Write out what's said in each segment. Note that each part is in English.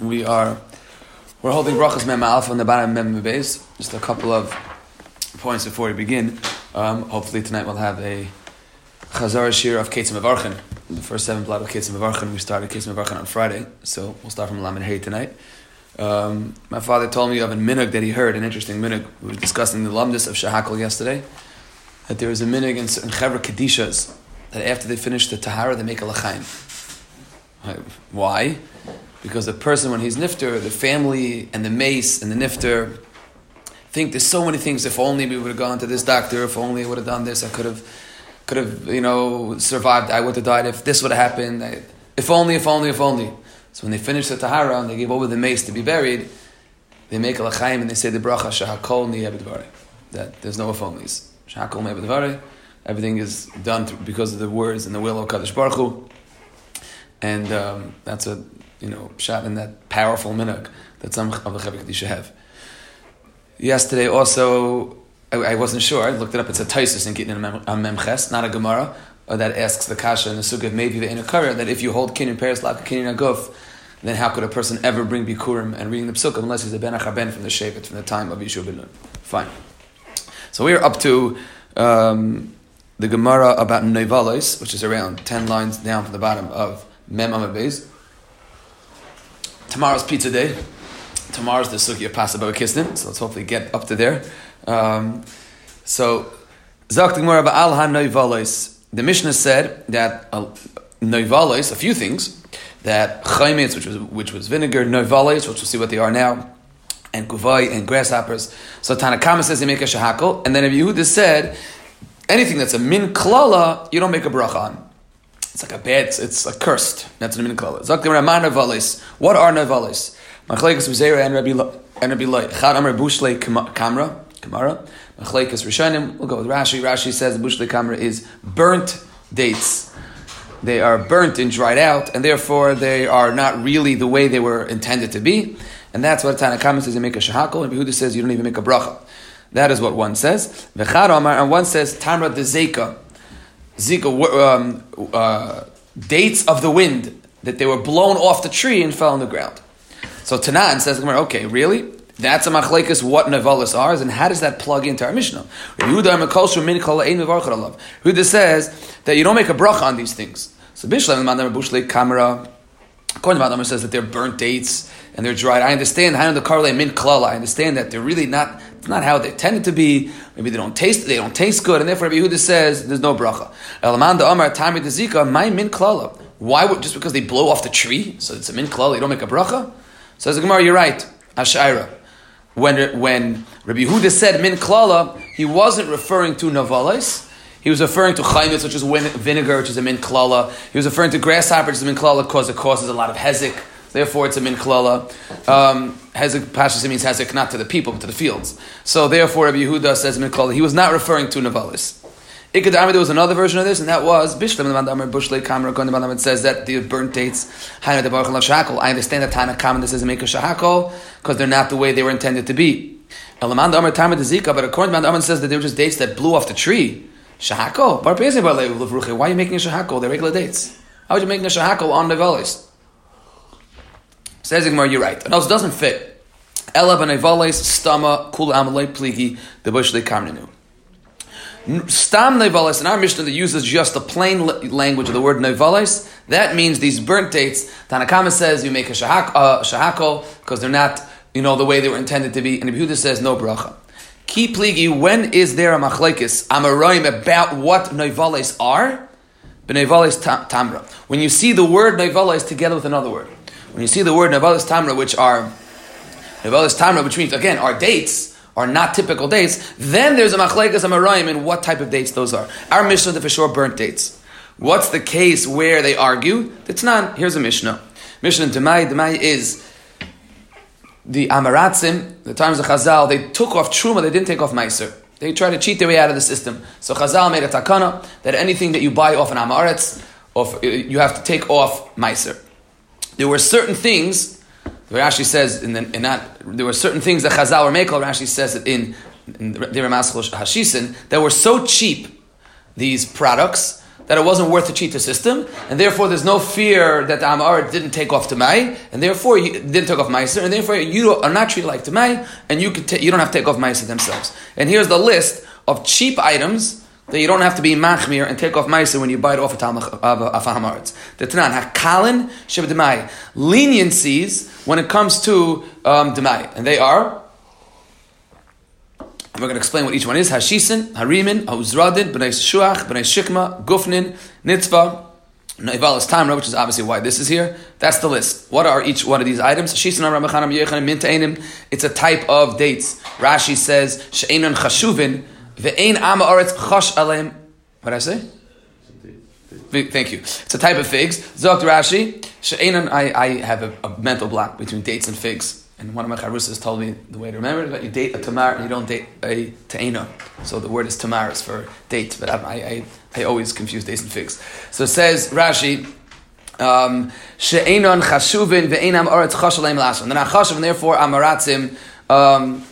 We are we're holding brachas mem alpha on the bottom mem base. Just a couple of points before we begin. Um, hopefully tonight we'll have a chazar shir of Ketzim Mevarchen. The first seven blood of Ketzim. We started Ketzim Mevarchen on Friday, so we'll start from Lamed Hay tonight. Um, my father told me of a minhag that he heard, an interesting minhag. We were discussing the lumdus of Shahakal yesterday. That there was a minhag in certain Chevra Kedishas that after they finish the Tahara, they make a lachaim. Why? Because the person, when he's nifter, the family and the mace and the nifter think there's so many things. If only we would have gone to this doctor, if only I would have done this, I could have, could have, you know, survived. I would have died if this would have happened. I, if only, if only, if only. So when they finish the tahara and they give over the mace to be buried, they make a lachaim and they say the bracha shahakol ni that there's no if onlys. Shahakol ni Everything is done through, because of the words and the will of Kadosh Baruch Hu. And um, that's a you know shot in that powerful minhag that some of the Chavik Kedisha have. Yesterday also, I, I, wasn't sure. I looked it up. It's a Taisus in Gittin on Memches, not a Gemara, uh, that asks the Kasha in the Sukkah maybe the Inakara that if you hold Kinyan Paris Laka Kinyan Aguf, then how could a person ever bring Bikurim and reading the Psukkah unless he's a Ben Achaben from the Shevet from the time of Yeshua ben? Fine. So we're up to um, the Gemara about Nevalos, which is around 10 lines down from the bottom of Mem Amabez. Tomorrow's pizza day. Tomorrow's the Sugya Pasaba Kisnin, so let's hopefully get up to there. Um, so, Zakt Gemara Ba'al HaNoivalos. The Mishnah said that uh, a few things, that Chaimitz, which was, which was vinegar, Noivalos, which we'll see what they are now, and Kuvai and grasshoppers. So Tanakama says they make a shahakal, and then Yehuda said anything that's a min klala, you don't make a bracha on. It's like a bad, it's a cursed. That's an min klala. Zaktim Raman Navalis. What are Navalis? Machlekes Uzera and Rabbi and Lai. Chad Amr Bushle Kamra. Kamara. Machlekes Rishonim. We'll go with Rashi. Rashi says Bushle Kamra is burnt dates. They are burnt and dried out, and therefore they are not really the way they were intended to be. And that's what Tanakama says. You make a shahakol, and Yehuda says you don't even make a bracha. That is what one says. And one says Tamra de Zeka. Zika, um, uh, dates of the wind, that they were blown off the tree and fell on the ground. So Tanan says, okay, really? That's a machlekes what nevalis are, and how does that plug into our Mishnah? Yehuda says that you don't make a bracha on these things. So Bishlam Kamera, according to Madamar says that they're burnt dates and they're dried. I understand how the karle min. I understand that they're really not it's not how they tended to be. Maybe they don't taste they don't taste good, and therefore Rabbi Yehuda says there's no bracha. Elamanda Amar Tami Zika my min klala. Why would just because they blow off the tree? So it's a min klala. You don't make a bracha. Says the Gemara, you're right. Ashaira. When when Rabbi Yehuda said min klala, he wasn't referring to navalis. He was referring to chaymitz, which is vinegar, which is a min klala. He was referring to grasshopper, which is a min klala, because it causes a lot of hezek. Therefore, it's a min klala. Um, hezek pashas means hezek not to the people but to the fields. So therefore, Rabbi Yehuda says min klala. He was not referring to navalis. Ikadami, there was another version of this, and that was Bishlam Amar Bushle Kamra Gondam It says that the burnt dates Haina the Baruch Shahakol. I understand that Tana Kaman this is a make a Shahakol because they're not the way they were intended to be. Elamanda Amar Tama Zika, but according to Amar says that they were just dates that blew off the tree. Shahako? Why are you making a shahako? They're regular dates. How are you making a shahako on nevalis? Says Igmar, you're right. And else doesn't fit. Ela b'nevalis stama kul amalei pligi the bush they kamninu. Stam nevalis in our Mishnah that uses just the plain language of the word nevalis. That means these burnt dates. Tanakama says you make a shahako uh, because they're not, you know, the way they were intended to be. And Yehuda says no bracha. Ki pligi, when is there a machlekes amaroim about what noivales are? B'noivales tamra. When you see the word noivales together with another word. When you see the word noivales tamra, which are noivales tamra, which means again are dates, are not typical dates, then there's a machlekes amaroim in what type of dates those are. Our Mishnah for sure burnt dates. What's the case where they argue? It's not. Here's a Mishnah. Mishnah Demai, Demai is the Amaratzim, the times of Chazal, they took off Truma, they didn't take off Meiser. They tried to cheat their way out of the system. So Chazal made a takana that anything that you buy off an Amaretz, off, you have to take off Meiser. There were certain things, Rashi says, in, the, in that, there were certain things that Chazal were making, Rashi says it in, in the Ramaschal Hashisin, that were so cheap, these products, that it wasn't worth to cheat the system, and therefore there's no fear that the Amar didn't take off Tamai, and therefore you didn't take off Meiser, and therefore you are not treated like Tamai, and you, can you don't have to take off Meiser themselves. And here's the list of cheap items that you don't have to be machmir and take off meiser when you bite off a talmach of a hamaretz. The Tanan hakalin sheb demai leniencies when it comes to um, demai, and they are. We're going to explain what each one is. Hashisin, Harimin, Hauzradin, B'nai Shuach, B'nai Shikma, Gufnin, Nitzvah, Naivalas Tamra, which is obviously why this is here. That's the list. What are each one of these items? It's a type of dates. Rashi says, She'enon Chashuvin, Ve'ein Ama Aretz Chosh Alem. What did I say? Thank you. It's a type of figs. Zokt Rashi, She'enon, I, I have a, a mental block between dates and figs. And one of my charusas told me the way to remember it, that you date a tamar and you don't date a ta'ena. So the word is tamaris for date, but I, I, I, always confuse dates and figs. So it says, Rashi, um, she'enon chashuvin ve'enam oretz chashalem lason. They're not chashuv, and therefore amaratzim, um,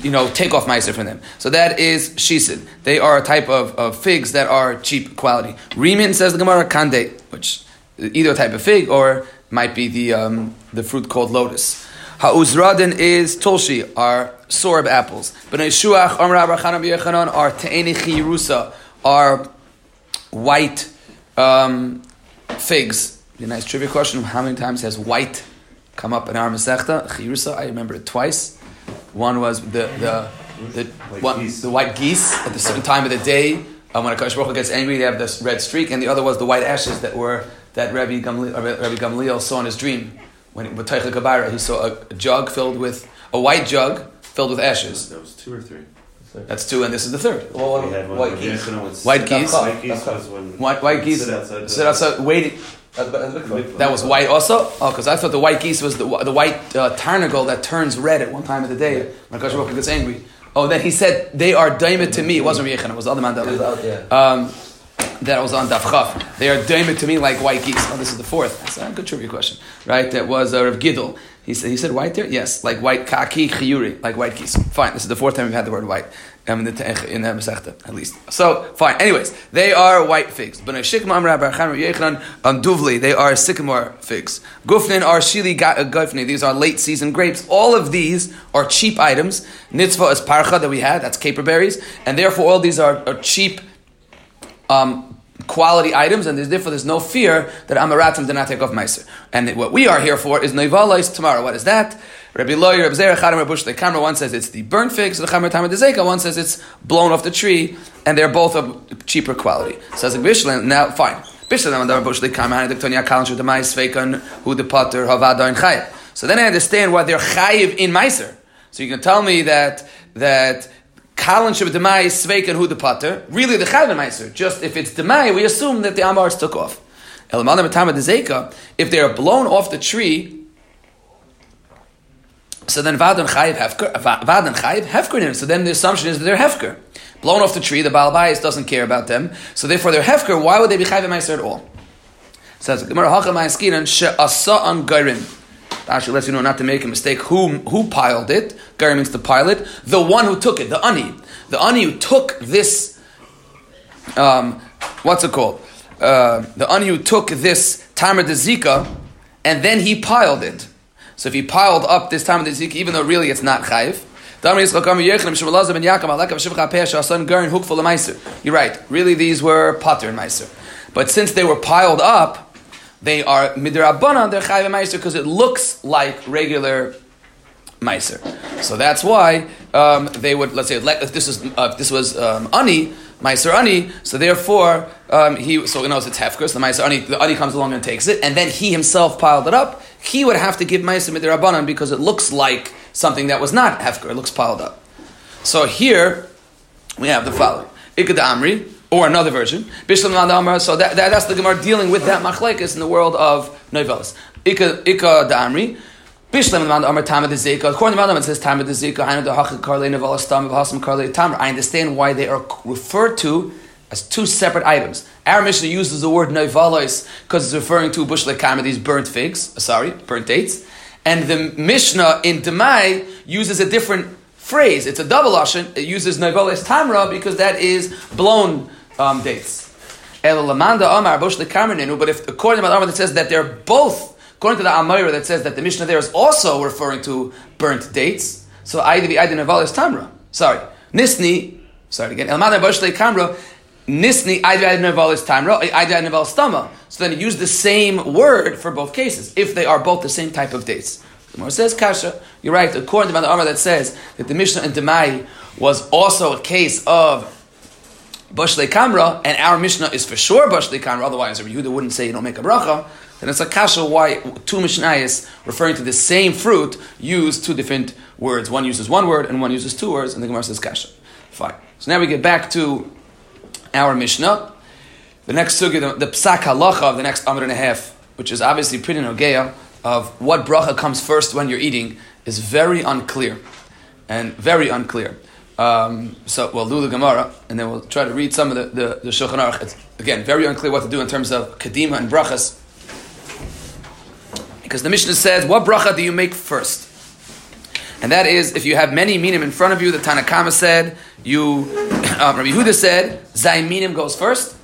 you know, take off meiser from them. So that is shisid. They are a type of, of figs that are cheap quality. Rimin says the Gemara kande, which either a type of fig or might be the, um, the fruit called lotus. Ha'uzradin is tolshi, are sorb apples. B'nai shuach, amra abrachanam yechanan, are te'eni chirusa, are white um, figs. A nice trivia question: How many times has white come up in our Masechta? Chirusa, I remember it twice. One was the the the, white one, the white geese at the certain time of the day. Um, when a Kosh gets angry, they have this red streak, and the other was the white ashes that were that Rabbi Gamliel, Rabbi Gamliel saw in his dream when with Teichel Kabara, he saw a, a, jug filled with a white jug filled with ashes. That was two or three. That's two, and this is the third. Well, white, geese. white geese. White geese was when white, white geese sit outside, sit outside waiting. That was white also. Oh, because I thought the white geese was the, the white uh, that turns red at one time of the day. My Gosh gets angry. Oh, then he said they are daimit to me. It wasn't Riechan, it was the other man. That, was out um, that was on Daf They are daimit to me like white geese. Oh, this is the fourth. That's a good trivia question, right? That was uh, Rav Gidel. He said, he said white there? Yes, like white kaki chiyuri, like white geese. Fine, this is the fourth time we've had the word white um, in the in the at least. So, fine. Anyways, they are white figs. But Duvli, they are sycamore figs. Gufnin are shili uh, these are late season grapes. All of these are cheap items. Nitzvah is parcha that we had, that's caper berries. And therefore, all these are, are cheap um, quality items, and there's, therefore there's no fear that Amaratim did not take off Meiser. And what we are here for is Noivalais tamra. What is that? Rabbi Loyer, Rabbi Zerah, Chadam, Rabbi The camera one says it's the burnt figs, the Chamer Tamer Dezeka, one says it's blown off the tree, and they're both of cheaper quality. Says like Bishlan, now fine. Bishlan, Rabbi Bush, the Kamer, the Tonya Kalan, the Mais, Feikan, who the Potter, Havada, and Chayav. So then I understand why they're Chayiv in Meiser. So you can tell me that, that Kalan Shabbat Demai Sveik and Hu the Potter, Really, the Chayv Meiser. Just if it's Demai, we assume that the Amars took off. If they are blown off the tree, so then Vadan Chayiv Hefker, Vadan Chayiv Hefker So then the assumption is that they're Hefker. Blown off the tree, the Baal Bayis doesn't care about them. So therefore they're Hefker. Why would they be Chayiv Meiser at all? Says Gemara Hacha Ma'askiran She'asa An Gairin. Actually lets you know not to make a mistake. Who who piled it? Gary means the pilot. The one who took it, the ani, the ani who took this. Um, what's it called? Uh, the ani who took this tamer de zika, and then he piled it. So if he piled up this time of the zika, even though really it's not chayv. You're right. Really, these were potter and meiser. But since they were piled up, they are midrabanan, they're chayv meiser because it looks like regular meiser. So that's why um, they would let's say if this is uh, if this was um, ani meiser ani, so therefore um, he so he knows it's hefker. So the meiser ani the ani comes along and takes it, and then he himself piled it up. He would have to give meiser midrabanan because it looks like something that was not hefker. It looks piled up. So here we have the following: Ikad Amri or another version. So that, that, that's the Gemara dealing with that machlekes in the world of novelas. Ika ika da'amri. Bishlam Amar Tamid the Zeka. According to the it says Zeka. Hainu the Karle. I understand why they are referred to as two separate items. Our Mishnah uses the word Nevalos because it's referring to bush lekam, these burnt figs. Uh, sorry, burnt dates. And the Mishnah in Demai uses a different phrase. It's a double lashon. It uses Nevalos Tamra because that is blown um, dates. But if according to the Amar that says that they're both, according to the Amira that says that the Mishnah there is also referring to burnt dates, so Aidi Naval is Tamra. Sorry. Nisni, sorry again, El Lamanda Bush Kamra, Nisni Aidi Aidi Naval is Tamra, Aidi Aidi Naval is Tama. So then you use the same word for both cases, if they are both the same type of dates. The Gemara says Kasha. You're right. According to the Amar that says that the Mishnah in Demai was also a case of Bashle Kamra, and our Mishnah is for sure Bashle Kamra, otherwise Rabbi Yehuda wouldn't say you don't make a bracha, then it's a kasha why two Mishnayos referring to the same fruit use two different words. One uses one word and one uses two words, and the Gemara says kasha. Fine. So now we get back to our Mishnah. The next sugi, the, the psak halacha of the next amr and a half, which is obviously pretty nogeya, of what bracha comes first when you're eating, is very unclear. And very unclear. Um, so we'll do the Gemara, and then we'll try to read some of the, the, the Shulchan Aruch. It's, again, very unclear what to do in terms of Kadima and Brachas. Because the Mishnah says, what bracha do you make first? And that is, if you have many minim in front of you, the Tanakama said, you, um, Rabbi Huda said, Zay minim goes first,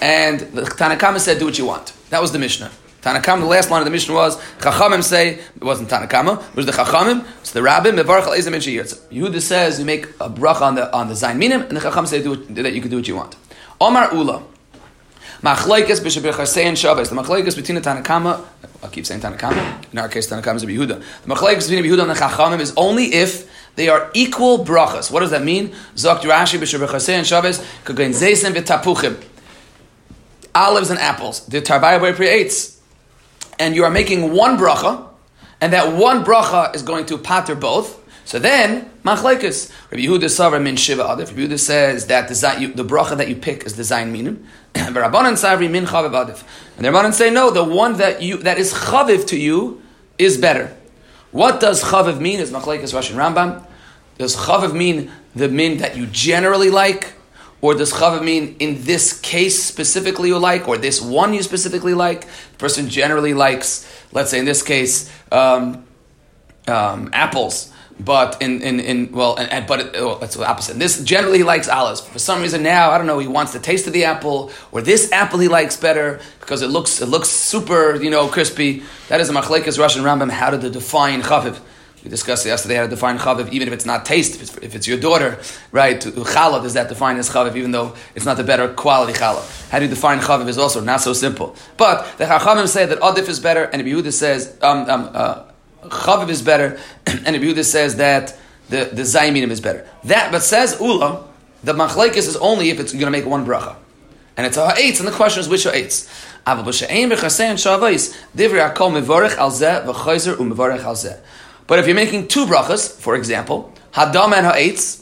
and the Tanakama said, do what you want. That was the Mishnah. Tanakam, the last line of the Mishnah was, Chachamim say, it wasn't Tanakama, it was the Chachamim, it's the Rabbim, Mevarach al Ezim Yehuda says, you make a bracha on the, on the Zayin Minim, and the Chacham say do that you can do what you want. Omar Ula, Machlaikas b'shabir chasei and. The machlaikas between the Tanakama, I keep saying Tanakama, in our case Tanakama is a Yehuda. The machlaikas between Yehuda and the Chachamim is only if they are equal brachas. What does that mean? Zok Rashi b'shabir chasei and Shabbos, kagain zeisen v'tapuchim. Olives and apples. The Tarbaya creates and you are making one bracha, and that one bracha is going to pater both, so then, machlekes. Rabbi Yehuda Savra min shiva adif. Rabbi Yehuda says that the, you, the bracha that you pick is the zayin minim. Chaviv. And the Rabbanan say, no, the one that you that is chaviv to you is better. What does chaviv mean? Is machlekes Rashi Rambam. Does chaviv mean the min that you generally like? Or does chava mean in this case specifically you like, or this one you specifically like? The person generally likes, let's say in this case, um, um, apples, but in, in, in well, and, and, but it, oh, that's the opposite. This generally he likes olives. For some reason now, I don't know, he wants the taste of the apple, or this apple he likes better because it looks it looks super, you know, crispy. That is a machlekes Rashi Rambam. How to define chaviv? We discussed yesterday how to define chaviv, even if it's not taste, if it's, if it's your daughter, right? Challah, does that define as chaviv, even though it's not the better quality challah? How do you define chaviv is also not so simple. But the Chachamim say that adif is better, and Yehuda says um, um, uh, chaviv is better, and Yehuda says that the the zayminim is better. That, but says ula, the machlekes is only if it's going to make one bracha, and it's a ha'etz, and the question is which ha'etz. But but if you're making two brachas, for example, hadam and ha'etz,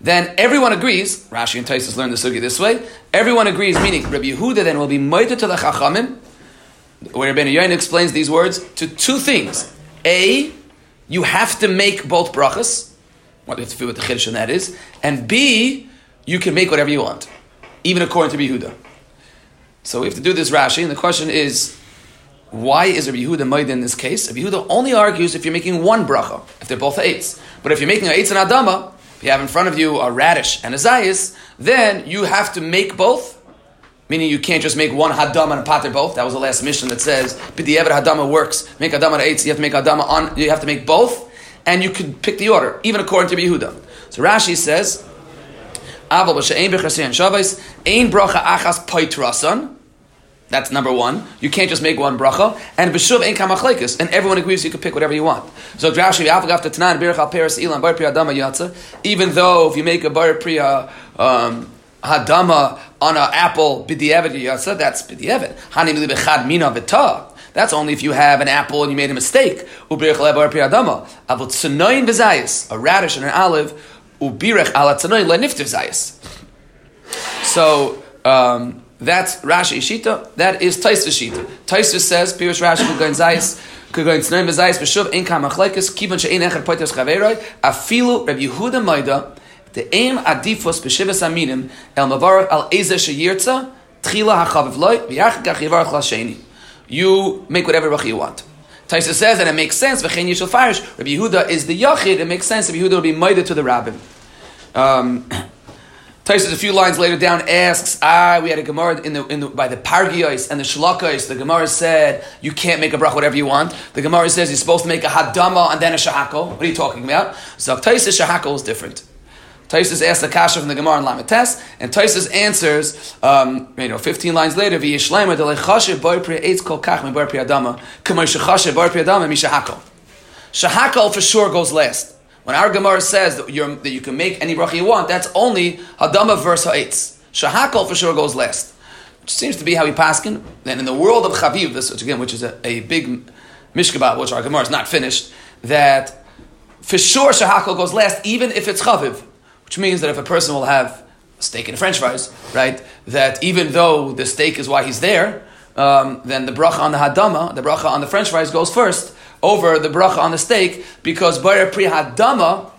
then everyone agrees, Rashi and Taisus learn the sugi this way, everyone agrees, meaning Rabbi Yehuda then will be moited to the chachamim, where Rabbi Yoyin explains these words, to two things. A, you have to make both brachas, what have to feel what the chiddush that is, and B, you can make whatever you want, even according to Yehuda. So we have to do this Rashi, and the question is, why is Rabbi Yehuda Moed in this case? Rabbi Yehuda only argues if you're making one bracha, if they're both eights. But if you're making eights and adama, if you have in front of you a radish and a zayis, then you have to make both. Meaning you can't just make one hadama and a pater both. That was the last mission that says b'di'ever hadama works. Make hadama eights. You have to make hadama on. You have to make both, and you could pick the order, even according to Yehuda. So Rashi says, "Aval b'she'ein ein bracha achas poitrasan." That's number one. You can't just make one bracha. And b'shuv ain't kamachlekes. And everyone agrees you can pick whatever you want. So Drashi after tanan birach al peres ilan bar priya dama yatza. Even though if you make a bar priya um, hadama on an apple b'di'evet yatza, that's b'di'evet. Hanim li mina v'ta. That's only if you have an apple and you made a mistake. Ubirach bar priya dama. Avot tsunoyin v'zayis. A radish and an olive. Ubirach ala tsunoyin le'nifter zayis. So. Um, that's Rashi Shita. That is Taisva Shita. Taisva says, Pirush Rashi Kugain Zayis, Kugain Tznoim Bezayis, Beshuv Ein Kam Achlekes, Kivon She'ein Echer Poitos Chaveroi, Afilu Reb Yehuda Maida, the aim adifos b'shivas aminim el mavarach al eze sheyirtza tchila hachaviv loy yivarach. You make whatever bracha you want. Taisa says, and it makes sense. V'chein yishul farish. Rabbi Yehuda is the yachid. It makes sense. Rabbi Yehuda will be moided to the rabbin. Um, Taisus a few lines later down asks, ah, we had a Gemara in the, in the, by the Pargios and the Shalakos. The Gemara said you can't make a brach whatever you want. The Gemara says you're supposed to make a hadama and then a shahakol. What are you talking about? So Taisus shahakol is different. Taisus asks the kasha from the Gemara in Lamites, and Taisus answers, um, you know, 15 lines later, V'yishleima delechashe bar pri eitz kol kach me bar pri pri mi shahakol. Shahakol for sure goes last. When our Gemara says that, that, you can make any bracha you want, that's only Hadama verse Ha'etz. Shahakol for sure goes last. Which seems to be how we paskin. And in the world of Chaviv, this which again, which is a, a big mishkabah, which our Gemara is not finished, that for sure Shahakol goes last, even if it's Chaviv. Which means that if a person will have a steak and french fries, right, that even though the steak is why he's there, um, then the bracha on the Hadama, the bracha on the french fries goes first over the bracha on the steak because Bayer Pri Hadama,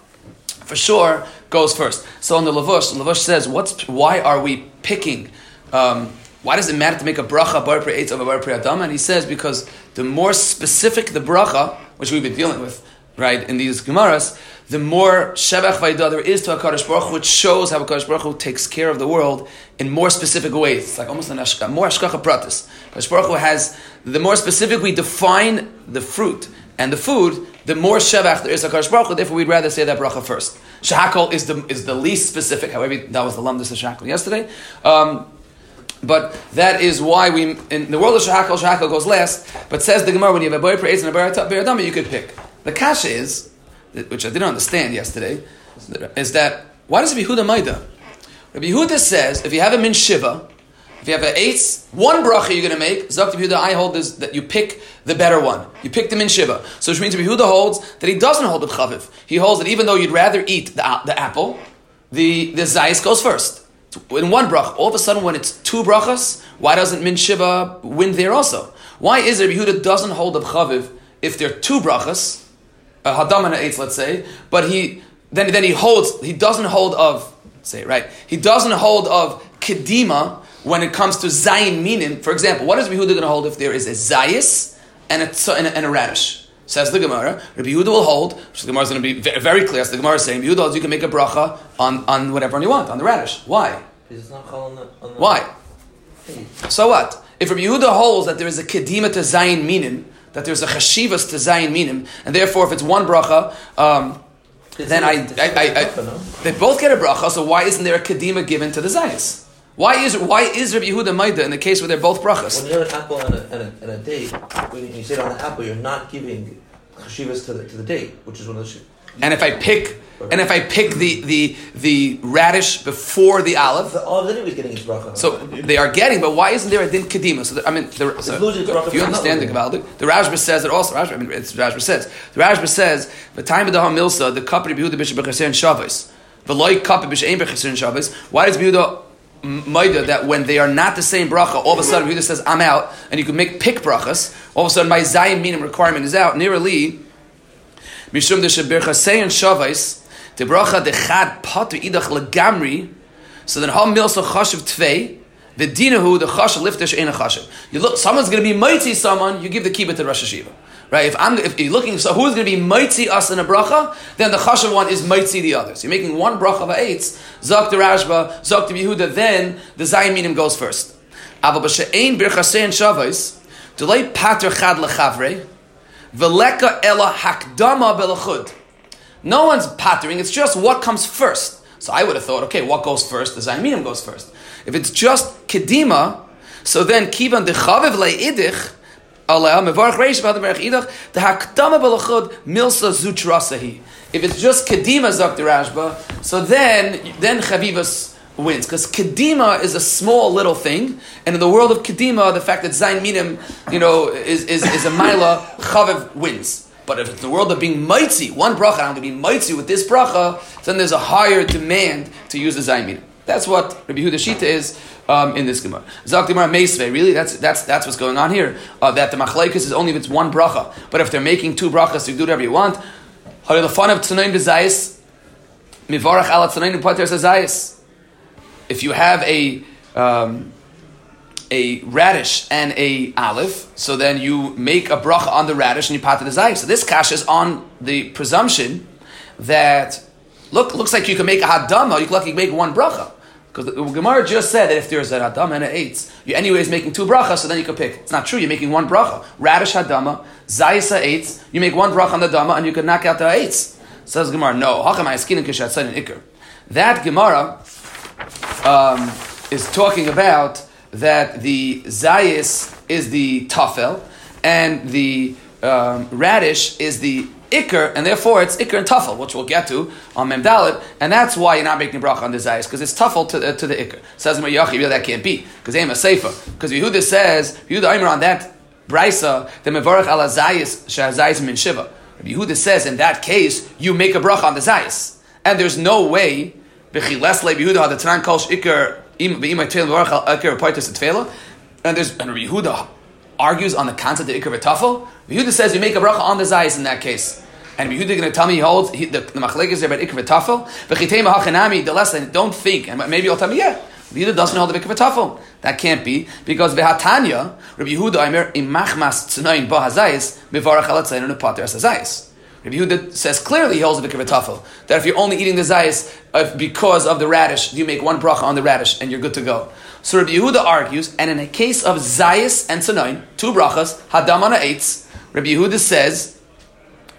for sure, goes first. So in the Lavush, Lavush says, what's, why are we picking, um, why does it matter to make a bracha Bayer Pri Eitz over Bayer Pri Hadama? And he says, because the more specific the bracha, which we've been dealing with, right, in these Gemaras, the more Shevach Vaidah there is to HaKadosh Baruch which shows how HaKadosh Baruch takes care of the world in more specific ways. It's like almost an ashka, more ashkacha pratis. HaKadosh Baruch has, the more specific we define the fruit and the food, the more Shevach there is HaKadosh Baruch Hu, therefore we'd rather say that bracha first. Shahakol is the, is the least specific, however, that was the lamdus of Shahakol yesterday. Um, but that is why we, in the world of Shahakol, Shahakol goes last, but says the Gemara, when you have a boy praise and a beradama, you could pick. The kasha is, which I didn't understand yesterday, is that why does Rabbi Yehuda Maida? Rabbi Yehuda says if you have a min shiva, if you have an eight, one bracha you're going to make, Zakti Yehuda, I hold this, that you pick the better one. You pick the min shiva. So which means Rabbi Yehuda holds that he doesn't hold the chaviv. He holds that even though you'd rather eat the, the apple, the, the zayis goes first. In one brach, all of a sudden when it's two brachas, why doesn't min shiva win there also? Why is it Rabbi Yehuda doesn't hold the chaviv if there are two brachas, a hadam and an eitz, let's say, but he then then he holds he doesn't hold of say it right he doesn't hold of kedima when it comes to zayin minin. For example, what is Rabbi Yehuda going to hold if there is a zayis and a, and a, and a radish? Says the Gemara. Rabbi Yehuda will hold. Which the Gemara is going to be very clear. So the Gemara is saying Yehuda holds you can make a bracha on, on whatever you want on the radish. Why? Because it's not on the, on the Why? So what? If Rabbi Yehuda holds that there is a kedima to zayin minin, that there's a chashivas to zayin minim, and therefore if it's one bracha, um, then I, I, I, they both get a bracha. So why isn't there a kedima given to the zayis? Why is why is Rabbi Yehuda Maida in the case where they're both brachas? When you have an apple and a, and a, and a date, when you sit on the apple, you're not giving chashivas to the, to the date, which is one of the. And if I pick, and if I pick the the the radish before the olive, the olive anyway is getting its bracha. So they are getting, but why isn't there a din kedima? So the, I mean, the, so, if you understand the Gavaldik, the Rashba says it also. Rashba, I mean, it's Rashba says the Rashba says the time of the Hamilsa, the cup of Yehuda bishop bechaser and Shabbos, the loy cup of bishop bechaser and Shabbos. Why does Yehuda Maida that when they are not the same bracha, all of a sudden Yehuda says I'm out, and you can make pick brachas. All of a sudden my zayim minim requirement is out. Nearly Mishum de Shabircha Seyan Shavais, the bracha de Chad Patu Idach Legamri, so then Ham Milsa Chashav Tvei, the Dinahu, the Chashav Liftish Ein Chashav. You look, someone's going to be mighty someone, you give the kibbutz to Rosh Hashiva. Right? If I'm if you're looking, so who's going to be mighty us in a bracha? Then the chashav one is mighty the others. You're making one bracha of eitz. Zok the Rashba, zok the Yehuda. Then the zayin minim goes first. Aval b'she'ein birchasein shavos delay pater chad lechavre veleka ela hakdama belachud. No one's pattering. It's just what comes first. So I would have thought, okay, what goes first? The zayin minim goes first. If it's just kedima, so then kivan dechaviv le'idich. If it's just kedima zakti so then then chavivas wins because kedima is a small little thing, and in the world of kedima, the fact that zayin minim, you know, is is, is a mila chaviv wins. But if it's the world of being mitzi, one bracha, I'm going to be mitzi with this bracha, then there's a higher demand to use the zayin minim. That's what Rabbi Huda Shita is um, in this Gemara. Zak Gemara Meisvei, really? That's, that's, that's what's going on here. Uh, that the machlaikas is only if it's one bracha. But if they're making two brachas, you do whatever you want. fun of Tzunayin Bezayis, Mivarach ala Tzunayin Pater Zayis. If you have a, um, a radish and a olive, so then you make a bracha on the radish and you pat the zayis. So this kash is on the presumption that look looks like you can make a hadama. You can make one bracha. Because the Gemara just said that if there's an Adama and an Eitz, you anyways making two brachas, so then you can pick. It's not true, you're making one bracha. Radish Hadama, Zayisa Eitz, you make one bracha on the Dama and you can knock out the Eitz. Says Gemara, no. Skin and ikr? That Gemara um, is talking about that the Zayis is the Tafel and the um, radish is the ikr, and therefore it's ikr and tafel, which we'll get to on Memdalit, and that's why you're not making bracha on the zayis, because it's tafel to, uh, to the ikr. Says Yachi, really that can't be, because aim a sefer. Because Yehuda says, Yehuda Aimer on that brisa, the mevarach ala zayis, shahazayis min shiva. Yehuda says, in that case, you make a bracha on the zayis. And there's no way, and there's, and Yehuda argues on the concept of ikr v'tafel, Yehuda says you make a bracha on the zayis in that case. And Yehuda going to tell me he holds he, the, the is there about ikr v'tafel. V'chitema hachanami the lesson. Don't think, and maybe you'll tell me yeah. Yehuda doesn't hold the ikr v'tafel. That can't be because v'hatanya Rabbi Yehuda Aimer imachmas tzunayin ba hazayis mivarach alatzayin u'nepater as hazayis. Rabbi Yehuda says clearly he holds the ikr v'tafel that if you're only eating the zayis uh, because of the radish, you make one bracha on the radish and you're good to go. So Rabbi Yehuda argues, and in a case of Zayis and Tanoin, two brachas, Hadamana eitz, Rabbi Yehuda says,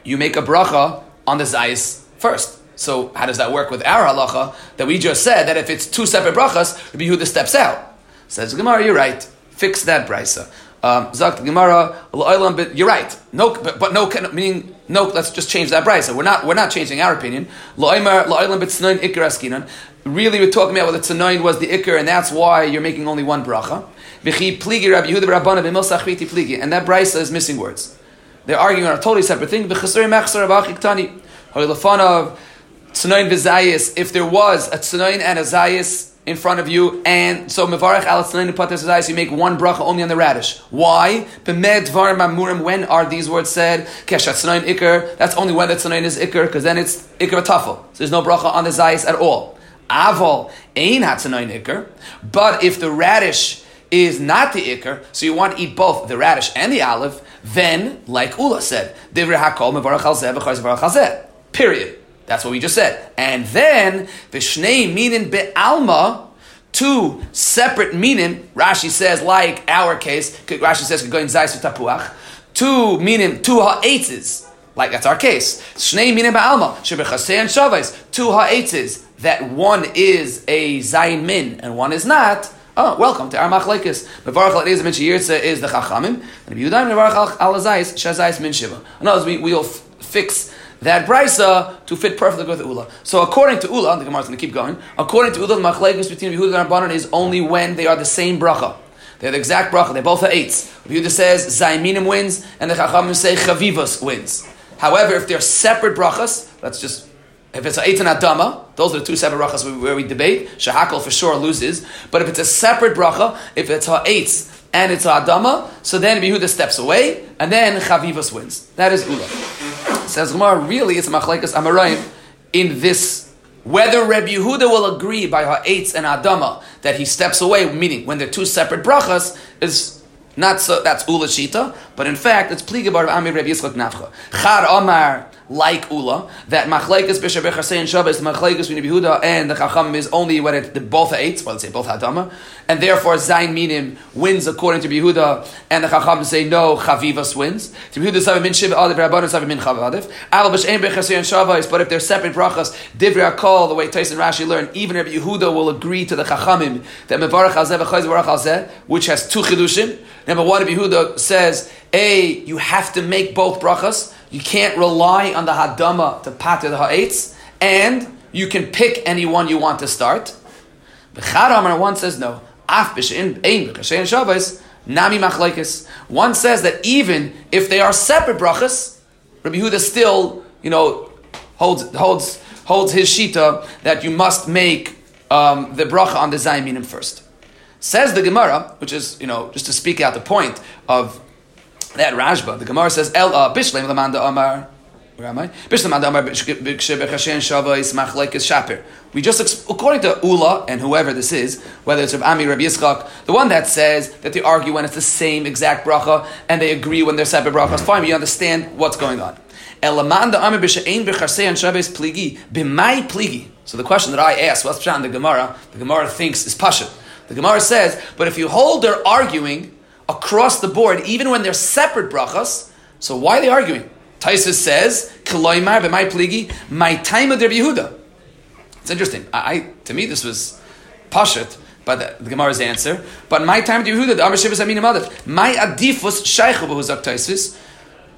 you make a bracha on the Zayis first. So how does that work with our halacha that we just said that if it's two separate brachas, Rabbi Yehuda steps out? Says Gemara, you're right. Fix that brisa. Um, Zakt Gemara, but you're right. No, but, but no, meaning no. Let's just change that brisa. We're not. We're not changing our opinion. Really, we're talking about whether tzanoin was the ikr, and that's why you're making only one bracha. And that brisa is missing words. They're arguing on a totally separate thing. If there was a tzanoin and a zayis in front of you, and so mevarach al you make one bracha only on the radish. Why? When are these words said? Ikr. That's only when the tzanoin is ikr, because then it's ikr tafel. So there's no bracha on the zayis at all. Aval ain hatzanoin ikr. But if the radish is not the ikr, so you want to eat both the radish and the olive, then, like Ula said, divrei hakol mevarach al Period. That's what we just said. And then the shnei minin be'alma, two separate minin. Rashi says, like our case, Rashi says, going zayis tapuach. Two minin, two ha'etzes. Like that's our case. Shnei minin be'alma, shebechasei and shavais. Two ha'etzes. That one is a zayin min and one is not. Oh, welcome to our machlekes. Mevarach al min sheyirtza is the chachamim, and Yehudaim mevarach al azayis shazayis min shiva. In other words, we will fix that brisa to fit perfectly with Ula. So according to Ula, the Gemara is going to keep going. According to Ula, the machlekes between Yehuda and Rabbanon is only when they are the same bracha. They're the exact bracha. They both are eights. Yehuda says Zayminim wins, and the Chachamim say Chavivas wins. However, if they're separate brachas, let's just if it's an eight and adama, those are the two separate brachas where we debate. Shahakal for sure loses. But if it's a separate bracha, if it's ha eight and it's adama, so then Yehuda steps away, and then Chavivas wins. That is Ula. Says Gemara, really it's Machlekes Amarayim in this. Whether Reb Yehuda will agree by Ha'etz and Adama that he steps away, meaning when they're two separate brachas, is not so, that's Ulashita, but in fact, it's Pligabar of Amir Reb Yitzchak Nafcha. Char Omar like Ula, that Machlekes B'Shabbat Chasei and Shabbos, between Yehuda and the Chacham is only when it, the, both are eight, well let's say both Hadama, and therefore Zayin Minim wins according to Yehuda, and the Chacham say no, Chavivas wins. To Yehuda Savim Min Shiva Adif, Rabbanon Savim Min. Al Shabbos, but if they're separate brachas, Divrei Akol, the way Tyson Rashi learned, even if Yehuda will agree to the Chachamim that Mevarach Hazeh V'Chayz V'Varach Hazeh, which has two Chidushim. Number one, Yehuda says, A, you have to make both brachas, you can't rely on the hadama to pater the ha'etz, and you can pick anyone you want to start. B'chad one says no. Af b'shein ein b'kashein nami. One says that even if they are separate brachas, Rabbi Huda still, you know, holds holds holds his shita that you must make um, the bracha on the zayminim first. Says the Gemara, which is, you know, just to speak out the point of that Rashba, the Gemara says, El uh, Bishleim Lamanda Amar. Where am I? Bishleim Amar B'Chashen Shava Ismach is Shapir. We just, according to Ula and whoever this is, whether it's Rav Ami, Rabbi Yitzchak, the one that says that they argue when it's the same exact bracha and they agree when they're separate brachas, fine, we understand what's going on. Elamanda Amar B'Shein B'Chashen Shava is Pligi. B'mai Pligi. So the question that I asked, what's Pshat in the Gemara? The Gemara thinks is Pasha. The Gemara says, but if you hold they're arguing across the board, even when they're separate brachas, so why are they arguing? Taisus says, pligi, my time of Yehuda. It's interesting. I, I, to me, this was Pashat, by the, the Gemara's answer. But my time of Yehuda, the Amar Shivas Aminim Mother, my adifus shaychu b'huzak Taisus,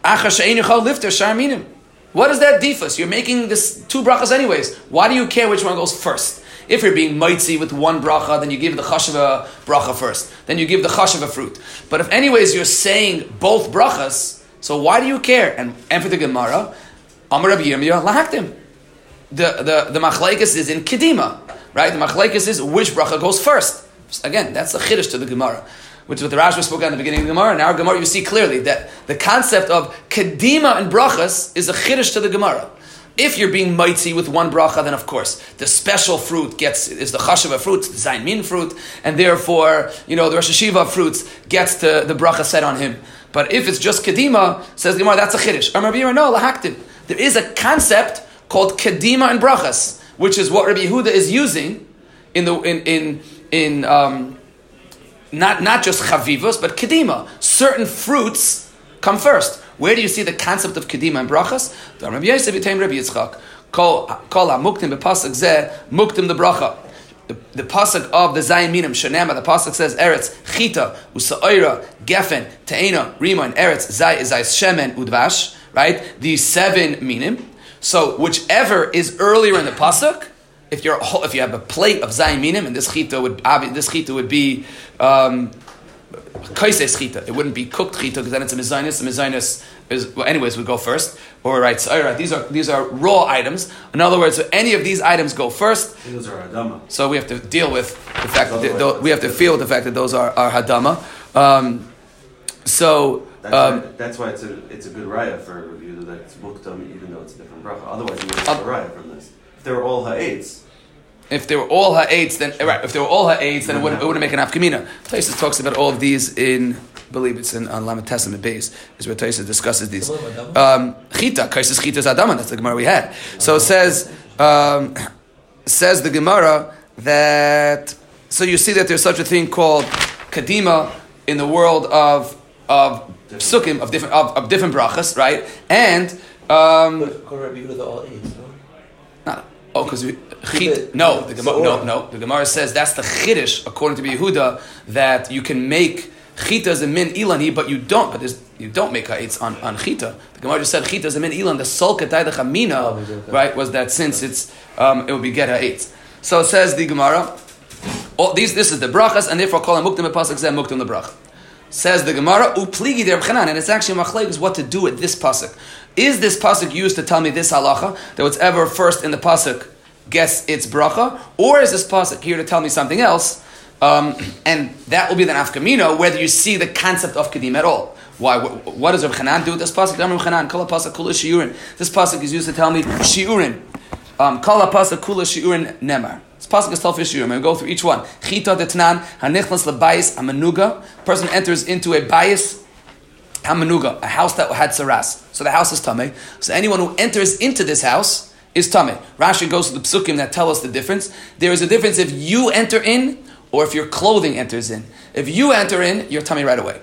acha she'en yuchal lifter sharminim. What is that defus? You're making this two brachas anyways. Why do you care which one goes first? If you're being mitzi with one bracha, then you give the chashava bracha first. Then you give the chashava fruit. But if anyways you're saying both brachas, so why do you care? And, and for the Gemara, Amar Rabbi Yirmiyah lahaktim. The the the machlekes is in kedima, right? The machlekes is which bracha goes first. Again, that's the chiddush to the Gemara which is what the Rashba spoke at the beginning of the Gemara. Now, Gemara, you see clearly that the concept of kedima and brachas is a chiddush to the Gemara. If you're being mighty with one bracha, then of course the special fruit gets is the chashava fruit, the zayin min fruit, and therefore you know the Rosh Hashiva fruits gets to the bracha set on him. But if it's just kedima, says the Gemara, that's a chiddush. no, lahaktim. There is a concept called kedima and brachas, which is what Rabbi Yehuda is using in the in in in. Um, not, not just chavivos, but kedima. Certain fruits come first. Where do you see the concept of kedima and brachas? The Rabbi Yosef Yitain Rabbi Yitzchak. Kol ha-muktim b'pasuk zeh, muktim the bracha. The, the pasuk of the Zayin Minim, Shanema, the pasuk says Eretz, Chita, Usa'ira, Gefen, Te'ena, Rima, and Eretz, Zay, Zay, Shemen, Udvash, right? These seven Minim. So whichever is earlier in the pasuk, if you're if you have a plate of zayminim, and this chita would this chita would be um, kaises chita. It wouldn't be cooked chita because then it's a mezainis. The mezainis is well, anyways would go first. Or right, right, these are these are raw items. In other words, so any of these items go first. Those are hadama. So we have to deal with the fact that they, we have to feel the fact that those are, are hadama. Um, so. That's, Um, why, that's why it's a it's a good raya for a review that it's muktam even though it's a different bracha. Otherwise, you wouldn't have a raya from this. If they were all ha'etz, if they were all ha'etz, then right. If they were all ha'etz, then it wouldn't, it wouldn't make an afkamina. Taisus talks about all of these in, I believe it's in on Lamed Testament base is where Taisus discusses these. Um, chita, kaisis chita is adama. That's the Gemara we had. So it says um, says the Gemara that so you see that there's such a thing called kadima in the world of of psukim of different of, of different brachas, right? And um, oh, because we chit, no, the Gemara, no, no, the Gemara says that's the chiddush according to Yehuda that you can make chita as a min ilani, but you don't. But you don't make ha'etz on, on chita. The Gemara just said chita as a min ilan. The solka the chamina, Oh, right, was that since it's um, it would be get ha'etz. So it says the Gemara. All these, this is the brachas, and therefore call muktim pasuk zeh muktim the brach. Says the Gemara, upligi der and it's actually machlek is what to do with this pasuk. Is this pasuk used to tell me this halacha that whatever first in the pasuk gets its bracha, or is this pasuk here to tell me something else? Um, and that will be the nafkamino whether you see the concept of kedim at all. Why? What, does Rav Chanan do with this pasuk? Rav Chanan, kol pasuk kula shiurin. This pasuk is used to tell me shiurin. Um, Kol pasuk kula shiurin nemar. This pasuk is told for shiurim. We go through each one. Chita detnan hanichnas lebayis hamanuga. Person enters into a bias hamanuga, a house that had saras. So the house is tame. So anyone who enters into this house is tame. Rashi goes to the psukim that tell us the difference. There is a difference if you enter in or if your clothing enters in. If you enter in, you're tummy right away.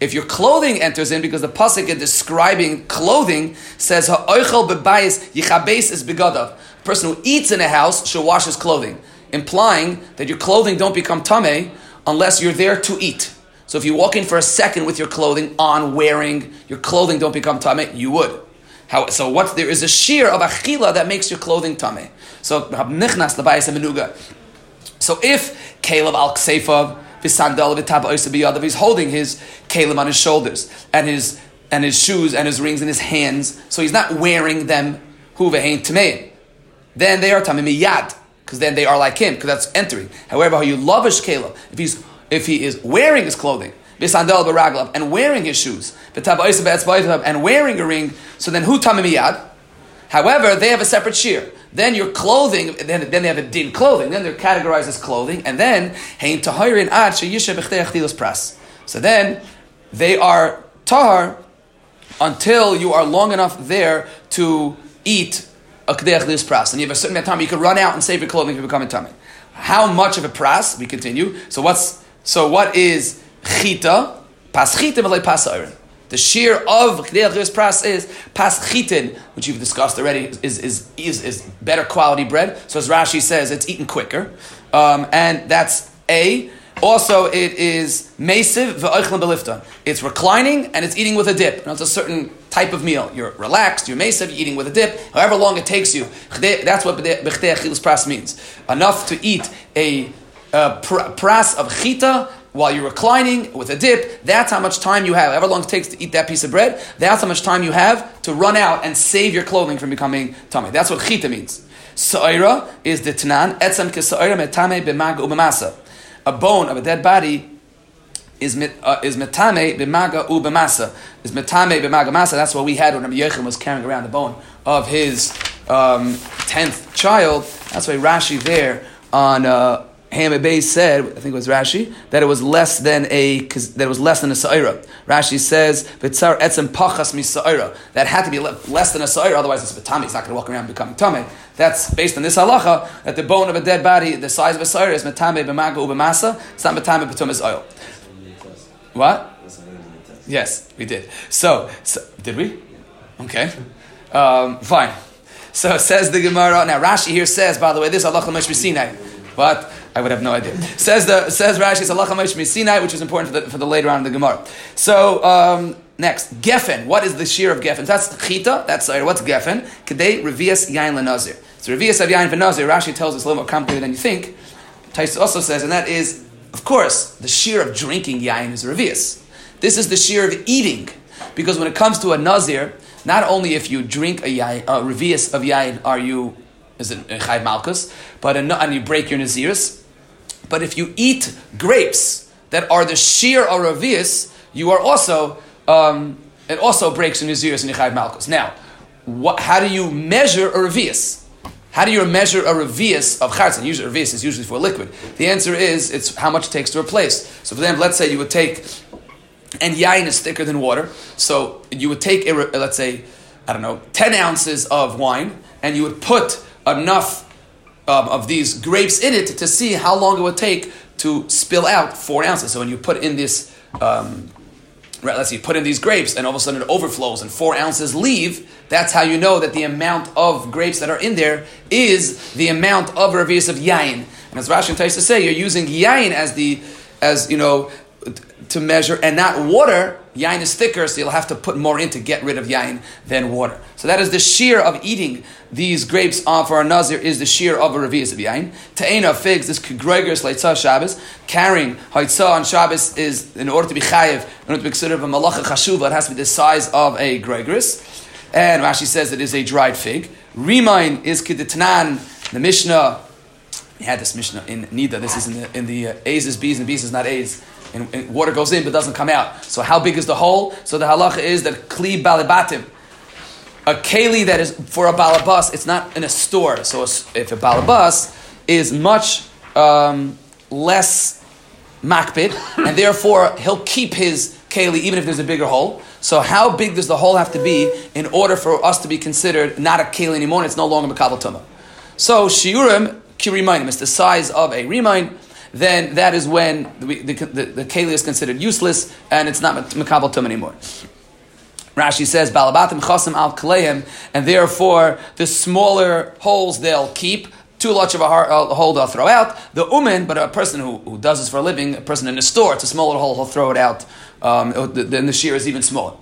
If your clothing enters in, because the pasuk describing clothing, says ha'oichel bebayis yichabes is begadav. A person who eats in a house should wash his clothing, implying that your clothing don't become tame unless you're there to eat. So if you walk in for a second with your clothing on, wearing your clothing don't become tame, you would. How, so what there is a shear of achila that makes your clothing tame. So nichnas menuga. So if Caleb al Kseifav, Oisabiyadav, he's holding his Caleb on his shoulders and his and his shoes and his rings in his hands, so he's not wearing them hu vehein tameim. Then they are tamim miyad, because then they are like him, because that's entering. However, how you lavish Caleb, if he's if he is wearing his clothing, and wearing his shoes, and wearing a ring, so then who tamim miyad? However, they have a separate shear. Then your clothing, then, then they have a din clothing. Then they're categorized as clothing, and then hein tahirin ad pras. So then they are tahar until you are long enough there to eat a Pras. And you have a certain amount of time you can run out and save your clothing from becoming tummy. How much of a pras? We continue. So what's so what is chita? Pas chita pas The shear of Kedech Lius Pras is pas chitin, which you've discussed already, is, is, is, is better quality bread. So as Rashi says, it's eaten quicker. Um, and that's A. Also, it is mesiv v'oichlin belifton. It's reclining and it's eating with a dip. Now, it's a certain type of meal. You're relaxed, you're mesiv, you're eating with a dip, however long it takes you. That's what b'chtei achilas pras means. Enough to eat a, a pras of chita while you're reclining with a dip, that's how much time you have. However long it takes to eat that piece of bread, that's how much time you have to run out and save your clothing from becoming tummy. That's what chita means. Sa'ira is the tanan, etzem kesa'ira metame b'maga ubamasa a bone of a dead body is uh, is metame b'maga u b'masa. Is metame b'maga masa. That's what we had when Rabbi Yechim was carrying around the bone of his um, tenth child. That's why Rashi there on uh, Hamid said, I think it was Rashi, that it was less than a that it was less than a sa'ira. Rashi says, "V'tzar etzem pachas mi That had to be less than a sa'ira, otherwise it's v'tami. It's not going to walk around becoming tame. That's based on this halacha that the bone of a dead body, the size of a sa'ira, is metame b'maga ubemasa. It's not metame b'tumas oil. What? Yes, we did. So, so did we? Okay, um, fine. So says the Gemara. Now Rashi here says, by the way, this halacha Moshe Sinai, but I would have no idea. says the says Rashi Salacha Moshe Sinai, which is important for the, for the later on in the Gemara. So um, next, Geffen. What is the shear of Geffen? That's Chita. That's sorry. What's Geffen? Kedei Revias Yain Lenazir. So Revias of Yain Venazir. Rashi tells us a little more complicated than you think. Tais also says, and that is, of course, the shear of drinking Yain is Revias. This is the shear of eating, because when it comes to a Nazir, not only if you drink a yain, a revius of yain, are you is it chayv malchus, but a, and you break your naziris, but if you eat grapes that are the sheer or ravius, you are also um, it also breaks in Naziris and Yechayv Malchus. Now, what, how do you measure a ravius? How do you measure a revius of charzin? Usually, revius is usually for a liquid. The answer is it's how much it takes to replace. So, for example, let's say you would take, and yain is thicker than water. So, you would take, let's say, I don't know, 10 ounces of wine, and you would put enough um, of these grapes in it to see how long it would take to spill out four ounces. So when you put in this, um, right, let's see, put in these grapes and all of a sudden it overflows and four ounces leave, that's how you know that the amount of grapes that are in there is the amount of revius of yain. And as Rashi tries to say, you're using yain as the, as, you know, to measure and not water Yain is thicker, so you'll have to put more in to get rid of yain than water. So that is the shear of eating these grapes on for a nazir is the shear of a revius of yain. Ta'ena figs, this kegregers leitzah Shabbos, carrying haitzah on Shabbos is in order to be chayiv, in order to be considered of a malacha chashuva, it has to be the size of a gregris. And Rashi says it is a dried fig. Remain is keditnan, the Mishnah. We had this Mishnah in Nida. This is in the in the uh, A's is B's and B's is not A's and, and, water goes in but doesn't come out. So how big is the hole? So the halacha is that kli balibatim, a keli that is for a balabas, it's not in a store. So if a balabas is much um, less makbid, and therefore he'll keep his keli even if there's a bigger hole. So how big does the hole have to be in order for us to be considered not a keli anymore? It's no longer makabel tuma. So shiurim kirimayim is the size of a remind then that is when the, the, the, the keli is considered useless and it's not makabel tum anymore. Rashi says, Balabatim chasim al kaleim, and therefore the smaller holes they'll keep, too much of a hole they'll throw out. The umen, but a person who, who does this for a living, a person in a store, it's a smaller hole, he'll throw it out. Um, then the shear is even smaller.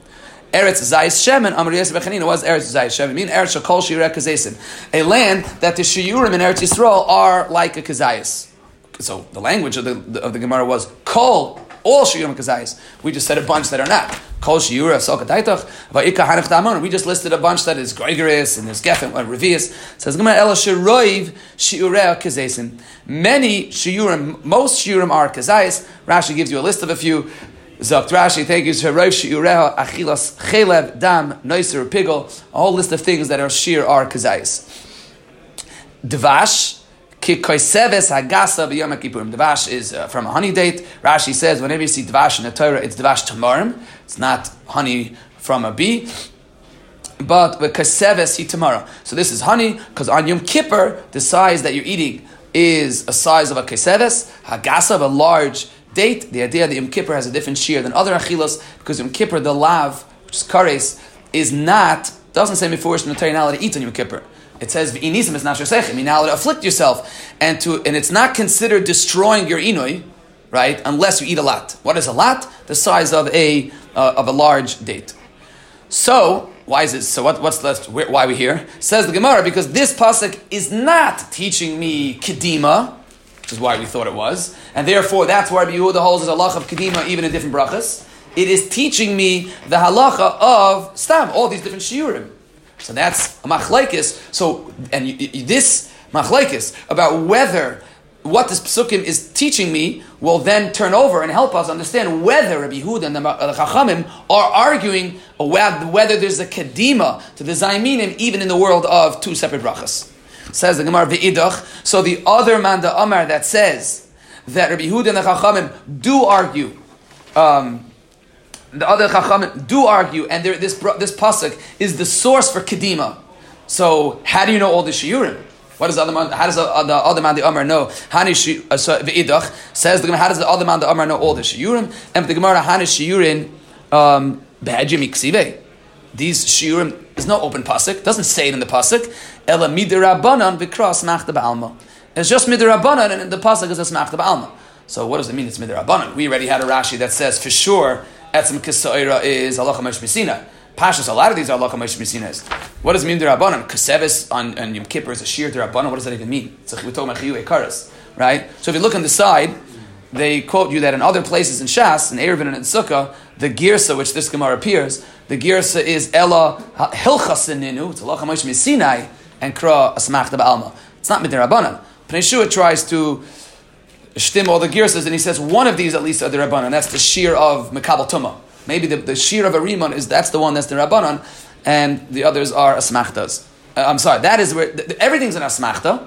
Eretz Zayis Shemen, Amr Yosef Bechanina was Eretz Zayis Shemen, mean Eretz Shakol Shireh Kazesim. A land that the Shiurim in Eretz Yisrael are like a Kazayas so the language of the, of the Gemara was kol all shiurim kazayis. We just said a bunch that are not. Kol shiura sokataitach va'ika hanach damon. We just listed a bunch that is gregorious and there's geffen or uh, revius. Says Gemara ela shiroiv shiurei kazesim. Many shiurim, most shiurim are kazayis. Rashi gives you a list of a few. Zakt Rashi, thank you. Shiroiv shiurei achilas chelev dam noiser pigel. A whole list of things that are shir are kazayis. Kikoiseves hagasa b'yom kippurim. Dvash is uh, from a honey date. Rashi says whenever you see dvash in the Torah, it's dvash tamarim. It's not honey from a bee. but with he tomorrow. So this is honey because on Yom Kippur the size that you're eating is a size of a kaseves, hagasa of a large date. The idea that Yom Kippur has a different shear than other achilas because Yom Kippur the lav, which is kares, is not doesn't say before in the Torah to eat on Yom Kippur. It says v'inisim is not You're now to afflict yourself, and to and it's not considered destroying your inui, right? Unless you eat a lot. What is a lot? The size of a uh, of a large date. So why is it? So what, what's the, why are we here? Says the Gemara because this pasuk is not teaching me kedima, which is why we thought it was, and therefore that's why Yehuda holds a lach of kedima even in different brachas. It is teaching me the halacha of stam, all these different shiurim. So that's a machlaikis. So and you, you, this machlaikis about whether what this psukim is teaching me will then turn over and help us understand whether Rabbi Yehuda and the, the Chachamim are arguing whether there's a kedima to the Zayminim even in the world of two separate brachas. Says the Gemara V'idach. So the other Manda Amar that says that Rabbi Yehuda and the Chachamim do argue, um, the other Chachamim do argue, and this this pasuk is the source for kedima. So how do you know all the shiurim? What does the other man? How does the, the other man the Amar know? Hani uh, v'idach says the Gemara. How does the other man the Amar know all the shiurim? And the Gemara Hani shiurim um. These shiurim is no open pasuk. Doesn't say it in the pasuk. Ela midirabanan v'kras machta ba'alma. It's just midirabanan, and the pasuk is just machta ba'alma. So what does it mean? It's midirabanan. We already had a Rashi that says for sure etzim kisaira is halacha mesh Pashas, a lot of these are Lacham Misinas. What does mean Derabanan? Kasevis on, Yom Kippur is a sheer Derabanan. What does that even mean? We're talking about kiywe Karas, right? So if you look on the side, they quote you that in other places in Shas, in Erevin and in Sukkah, the Girsa, which this Gemara appears, the Girsa is Ella Hilchasininu, it's Allah Moshe Sinai, and Kra Asmach Alma. It's not Midirabanan. Pnei tries to shtim all the Girsas, and he says one of these at least are the Rabbanan. That's the shear of Mekabal Tumah. Maybe the, the shear of a rimon is that's the one that's the rabbanon, and the others are asmachtas. Uh, I'm sorry, that is where the, everything's an asmachta,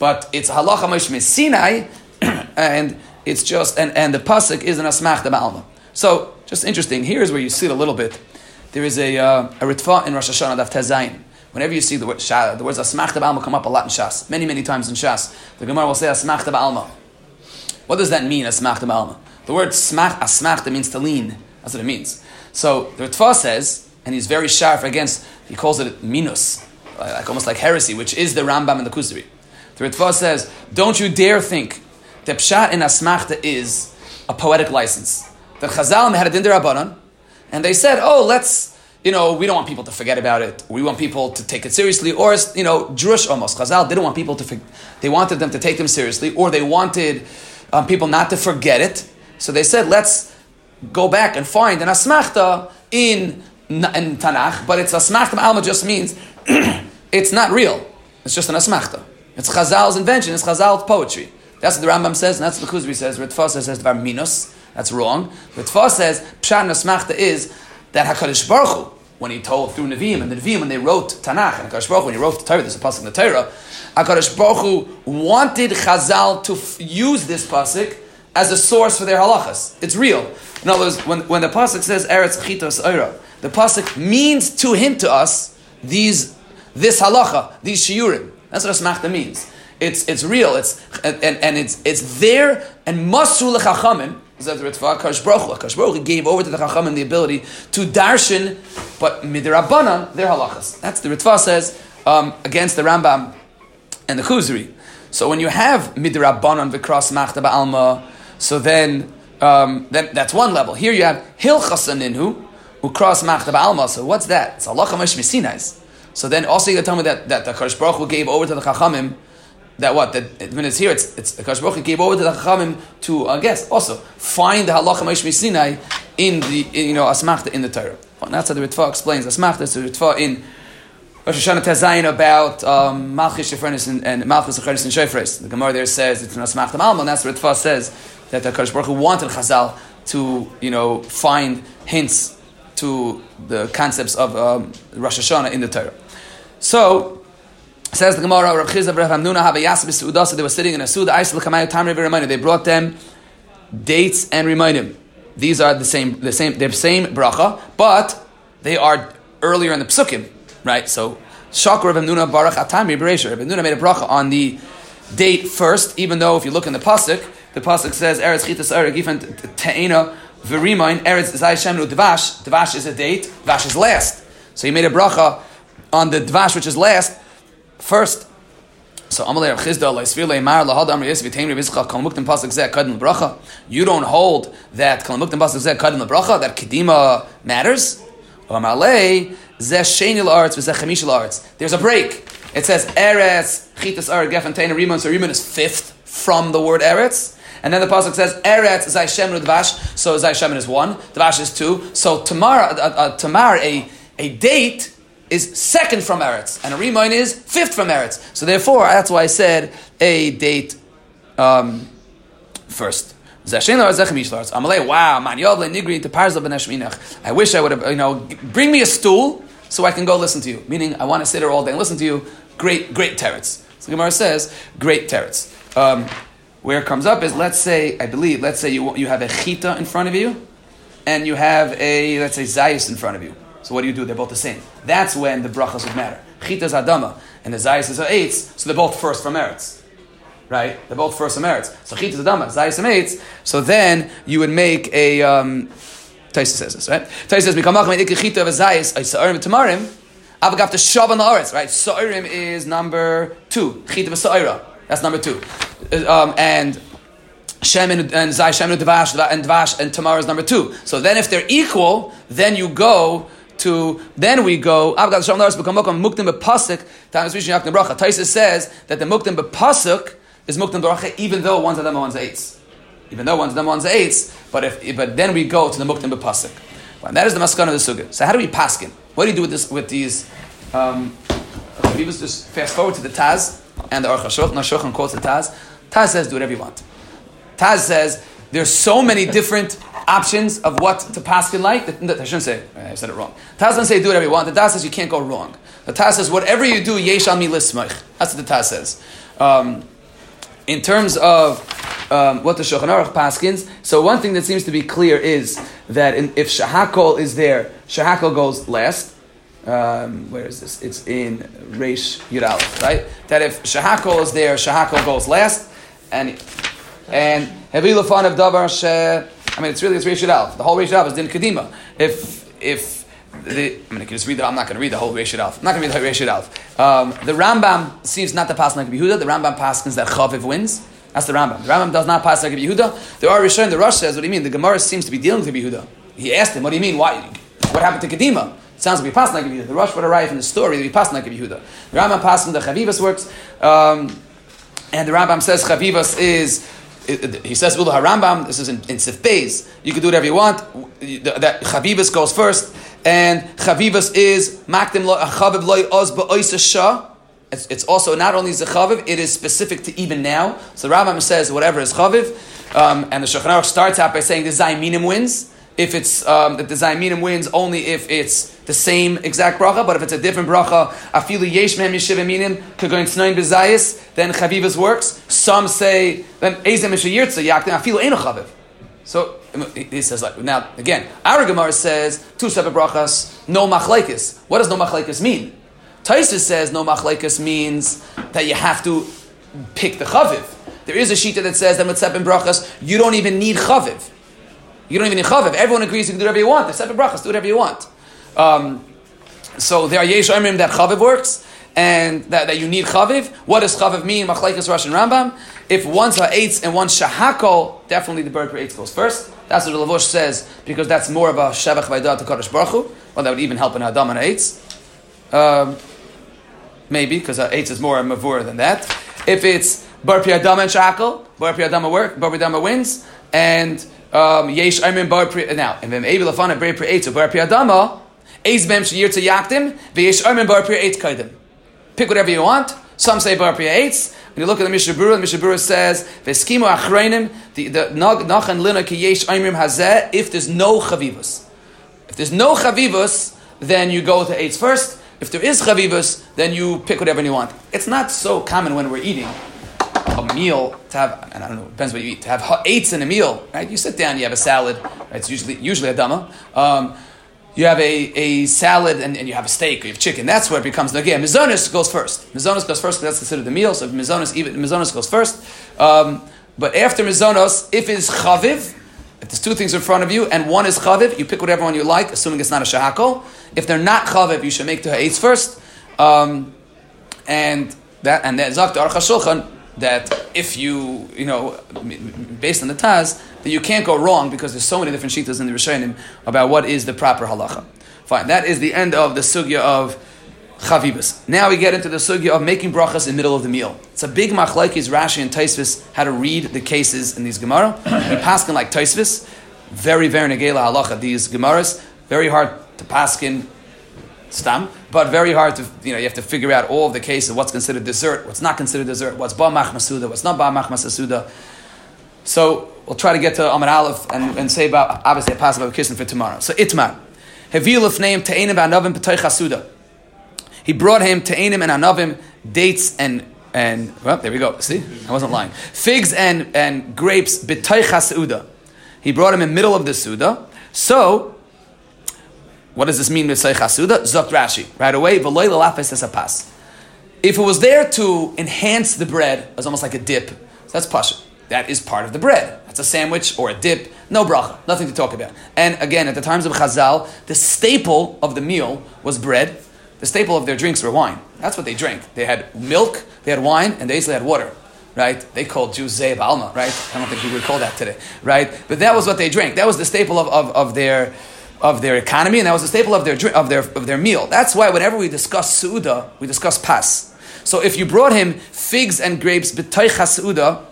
but it's halacha moshe Sinai, and it's just and, and the pasuk is an asmachta ba'alma. So just interesting. Here's where you see it a little bit. There is a uh, a ritva in Rosh Hashanah daf tezayin. Whenever you see the word the words asmachta ba'alma come up a lot in Shas, many many times in Shas. The Gemara will say asmachta ba'alma. What does that mean, asmachta ba'alma? The word smach asmachta means to lean. That's what it means. So the Ritva says, and he's very sharp against, he calls it minus, like almost like heresy, which is the Rambam and the Kuzari. The Ritva says, don't you dare think that Pshat in Asmachta is a poetic license. The Chazal had a Dinder Rabbanan, and they said, oh, let's, you know, we don't want people to forget about it. We want people to take it seriously, or, you know, Drush almost. Chazal didn't want people to, they wanted them to take them seriously, or they wanted um, people not to forget it. So they said, let's go back and find an asmachta in, in Tanakh, but it's asmachta alma just means it's not real. It's just an asmachta. It's Chazal's invention. It's Chazal's poetry. That's what the Rambam says, and that's what the Kuzri says. Ritva says the minus. That's wrong. Ritva says pshat and asmachta is that Hakadosh Baruch Hu, when he told through Nevi'im and the Nevi'im when they wrote Tanakh and Hakadosh Baruch when he wrote the Torah, there's a pasuk in the Torah. Hakadosh Baruch wanted Chazal to f- use this pasuk as a source for their halachas. It's real. In other words, when, when the pasuk says Eretz Chitos Eira, the pasuk means to hint to us these this halacha, these shiurim. That's what asmachta means. It's it's real. It's and, and, it's it's there and masru lechachamim. That the Ritva? Kadosh Baruch Kadosh Baruch gave over to the chachamim the ability to darshan, but midrabanan their halachas. That's the Ritva says um, against the Rambam and the Kuzri. So when you have midrabanan v'kras machta ba'alma so then, um, then that's one level. Here you have Hilchasaninhu, who cross Machta Alma. So what's that? It's Allah Mash Mesinais. So then also you tell me that, that the Kadosh Baruch gave over to the Chachamim, that what, that when it's here, it's, it's Kadosh Baruch gave over to the Chachamim to, I guess, also find the Halacha Mash Mesinai in the, in, you know, Asmachta in the Torah. Well, that's how the Ritva explains Asmachta. So Ritva in Rosh Hashanah Tezayin about um, Malchus Shefrenis and, Malchus Shefrenis and Shefres. The Gemara there says it's an Asmachta Malma, and that's what Ritva says that the Kadosh Baruch wanted Chazal to, you know, find hints to the concepts of um, Rosh Hashanah in the Torah. So, says the Gemara, Rav Chisda, Rav Hamnuna, have a yasib so they were sitting in a suda, Aisel Kamayu, time reminder. They brought them dates and reminded These are the same, the same, they're the same bracha, but they are earlier in the psukim. right? So Shakar Rav Nuna Baruch Atami Beresha. Rav Nuna made a bracha on the date first, even though if you look in the pasuk, the pasuk says Eretz Chitas Eretz Gifan Te'ena Verimain Eretz Zay Shemnu Dvash. Dvash is a date. Dvash is last. So he made a bracha on the Dvash, which is last, first. So Amalei. You don't hold that Kol Pasuk Zeh Kadin Bracha that Kedima matters. Amalei Zeh. There's a break. It says Eretz Chitas Eretz Gefen Teina Riman. So Riman is fifth from the word Eretz. And then the pasuk says Eretz Zay Shemru Dvash. So Zay Shemin is one. Dvash is two. So Tamar, uh, uh, Tamar, a a date is second from Eretz, and a Rimoin is fifth from Eretz. So therefore, that's why I said a date um, first. Wow, man, I wish I would have, you know, bring me a stool so I can go listen to you. Meaning, I want to sit there all day and listen to you. Great, great teretz. So Gemara says, great teretz. Um, where it comes up is, let's say, I believe, let's say you, you have a chita in front of you, and you have a, let's say, zayis in front of you. So what do you do? They're both the same. That's when the brachas would matter. Chita is adama, and the zayis is eitz, so they're both first from eretz. Right? They're both first from eretz. So chita is adama, zayis and eitz. So then you would make a. Um, Taisa says this, right? Taisa says, "Mikamach me'ik chita v'zayis sa'arim tamarim." Avagav to shav on the eretz, right? Sa'arim is number two. Chita v'sa'ira. That's number two. Um, and Shemin and Zai Shemin Dvash and Dvash and Tamar is number two. So then if they're equal, then you go to then we go. Taisa says that the muktim bepasuk is muktim bracha, even though one's of them one's eights, even though one's of them one's eights. But if but then we go to the muktim bepasuk, and that is the maskan of the suga. So how do we paskin? What do you do with this with these? Um, we just fast forward to the Taz and the Aruch HaShulchan. Shulchan quotes the Taz. Taz says do whatever you want. Taz says there's so many different options of what to paskin like. That, I shouldn't say. I said it wrong. Taz doesn't say do whatever you want. The Taz says you can't go wrong. The Taz says whatever you do, yesh al mi lismach. That's what the Taz says. Um, in terms of um, what the Shulchan Aruch paskins, so one thing that seems to be clear is that in, if Shahakol is there, Shahakol goes last. Um, where is this? It's in Reish Yural, right? That if Shahakol is there, Shahakol goes last, and and Hevi Lafan of Davar She. I mean, it's really it's Reish Yural. The whole Reish Yural is Din Kedima. If if the, I mean, I can just read that. I'm not going to read the whole Reish Yural. I'm not going to read the whole Reish Yural. Um, the Rambam seems not to pass like Yehuda. The Rambam passes that Chaviv wins. That's the Rambam. The Rambam does not pass like Yehuda. There are Rishon. The Rosh says, "What do you mean?" The Gemara seems to be dealing with Yehuda. He asked him, "What do you mean? Why? What happened to Kedima?" It sounds like we pass like Yehuda. The Rosh would arrive in the story that we pass like Yehuda. The Rambam passes the Chavivas works, um, and the Rambam says Chavivas is. He says, "Ula Harambam." This is in, in Sif Beis. You can do whatever you want. That Chavivas goes first, and Chavivas is Makdim lo Chaviv loy oz shah. It's, it's also not only Zechaviv, it is specific to even now. So the Rambam says whatever is Chaviv, um, and the Shulchan starts out by saying the Zayminim wins. If it's um, the Zayminim wins only if it's the same exact bracha, but if it's a different bracha, afilu yesh mem yeshiva minim kagoin tznoin bezayis, then Chavivas works. Some say then ezem mishayirtza yaktim afilu eno Chaviv. So he says like now again, our Gemara says two separate brachas, no machlekes. What does no machlekes mean? Taisus says no machlekes means that you have to pick the chaviv. There is a shita that says that with seven brachas you don't even need chaviv. You don't even need chaviv. Everyone agrees you can do whatever you want. There's seven brachas, do whatever you want. Um, so there are yesh that chaviv works and that, that you need chaviv. What does chaviv mean? Machlekes Rosh and Rambam. If one's ha'etz and one's shahakol, definitely the bird per eitz goes first. That's what the Lavush says because that's more of a shevach vaydah to Kadosh Baruch Hu. Well, that would even help an adam and eitz. Um, maybe because eitz is more a mavur than that. If it's bar adam and shahakol, bar adam work, bar adam wins, and Um, yesh aymin bar now and then maybe lafana bar per eitz bar adam. Eiz bem shiyir to yaktim, v'yesh aymin bar per eitz kaidim. Pick whatever you want. Some say bar per eitz. When you look at the Mishnah Berurah, the Mishnah Berurah says, "V'skimu achreinim the the nach and lina ki yesh aimrim hazeh." If there's no chavivus, if there's no chavivus, then you go to eitz first. If there is chavivus, then you pick whatever you want. It's not so common when we're eating a meal to have, and I don't know, depends what you eat, to have eitz in a meal, right? You sit down, you have a salad, right? It's usually usually a dama. Um, you have a, a salad and, and you have a steak or you have chicken. That's where it becomes again. Mizonis goes first. Mizonis goes first because that's considered the meal. So mizonis even mizonis goes first. Um, but after mizonos, if it's chaviv, if there's two things in front of you and one is chaviv, you pick whatever one you like, assuming it's not a shahakol. If they're not chaviv, you should make the ha'etz first. Um, and that and then zakt archa shulchan that if you you know based on the Taz that you can't go wrong because there's so many different shitas in the Rishonim about what is the proper halacha. Fine, that is the end of the sugya of chavibas. Now we get into the sugya of making brachas in the middle of the meal. It's a big machlaikis Rashi and Taisvis how to read the cases in these Gemara. we paskin like Taisvis, very very negela halacha these Gemaras, very hard to paskin stam, but very hard to, you know, you have to figure out all of the cases, of what's considered dessert, what's not considered dessert, what's ba machmasuda, what's not ba machmasasuda. So we'll try to get to Amar Aleph and, and say about, obviously, a pass about kissing for tomorrow. So Itmar. Heviluf name Te'enim Anavim P'toich. He brought him Te'enim and Anavim, dates and and well, there we go. See, I wasn't lying. Figs and and grapes b'toich hasuda. He brought him in middle of the suda. So what does this mean with Chasuda? Zokt Rashi. Right away, V'loy lalafes es pas. If it was there to enhance the bread, it's almost like a dip. So that's pasha. That is part of the bread. That's a sandwich or a dip. No bracha. Nothing to talk about. And again, at the times of Chazal, the staple of the meal was bread. The staple of their drinks were wine. That's what they drank. They had milk, they had wine, and they usually had water right? They called Jews Zeib Alma, right? I don't think we would call that today, right? But that was what they drank. That was the staple of, of, of their of their economy, and that was a staple of their of their of their meal. That's why whenever we discuss suuda, we discuss pas. So if you brought him figs and grapes b'toicha suuda,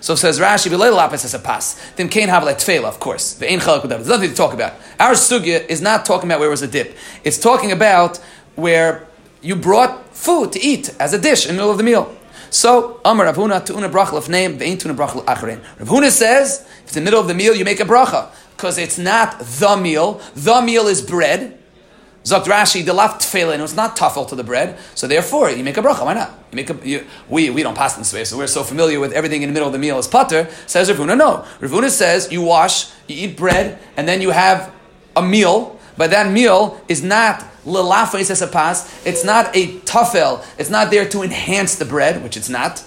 so says Rashi, "V'leil lapis as a pas." Then kain have like tefela, of course. There's nothing to talk about. Our sugya is not talking about where it was a dip. It's talking about where you brought food to eat as a dish in the middle of the meal. So, Amar Rav Huna, Tu'una Brachel of name, Ve'in Tu'una Brachel Achrein. Rav Huna says, if it's in the middle of the meal, you make a bracha because it's not the meal. The meal is bread. Zokt Rashi, the left tefillin, it's not tafel to the bread. So therefore, you make a bracha. Why not? You make a, you, we, we don't pass in this way, so we're so familiar with everything in the middle of the meal as putter. Says Rav Huna, no. Rav Huna says you wash, you eat bread, and then you have a meal, but that meal is not is pass. It's not a tafel. It's not there to enhance the bread, which it's not.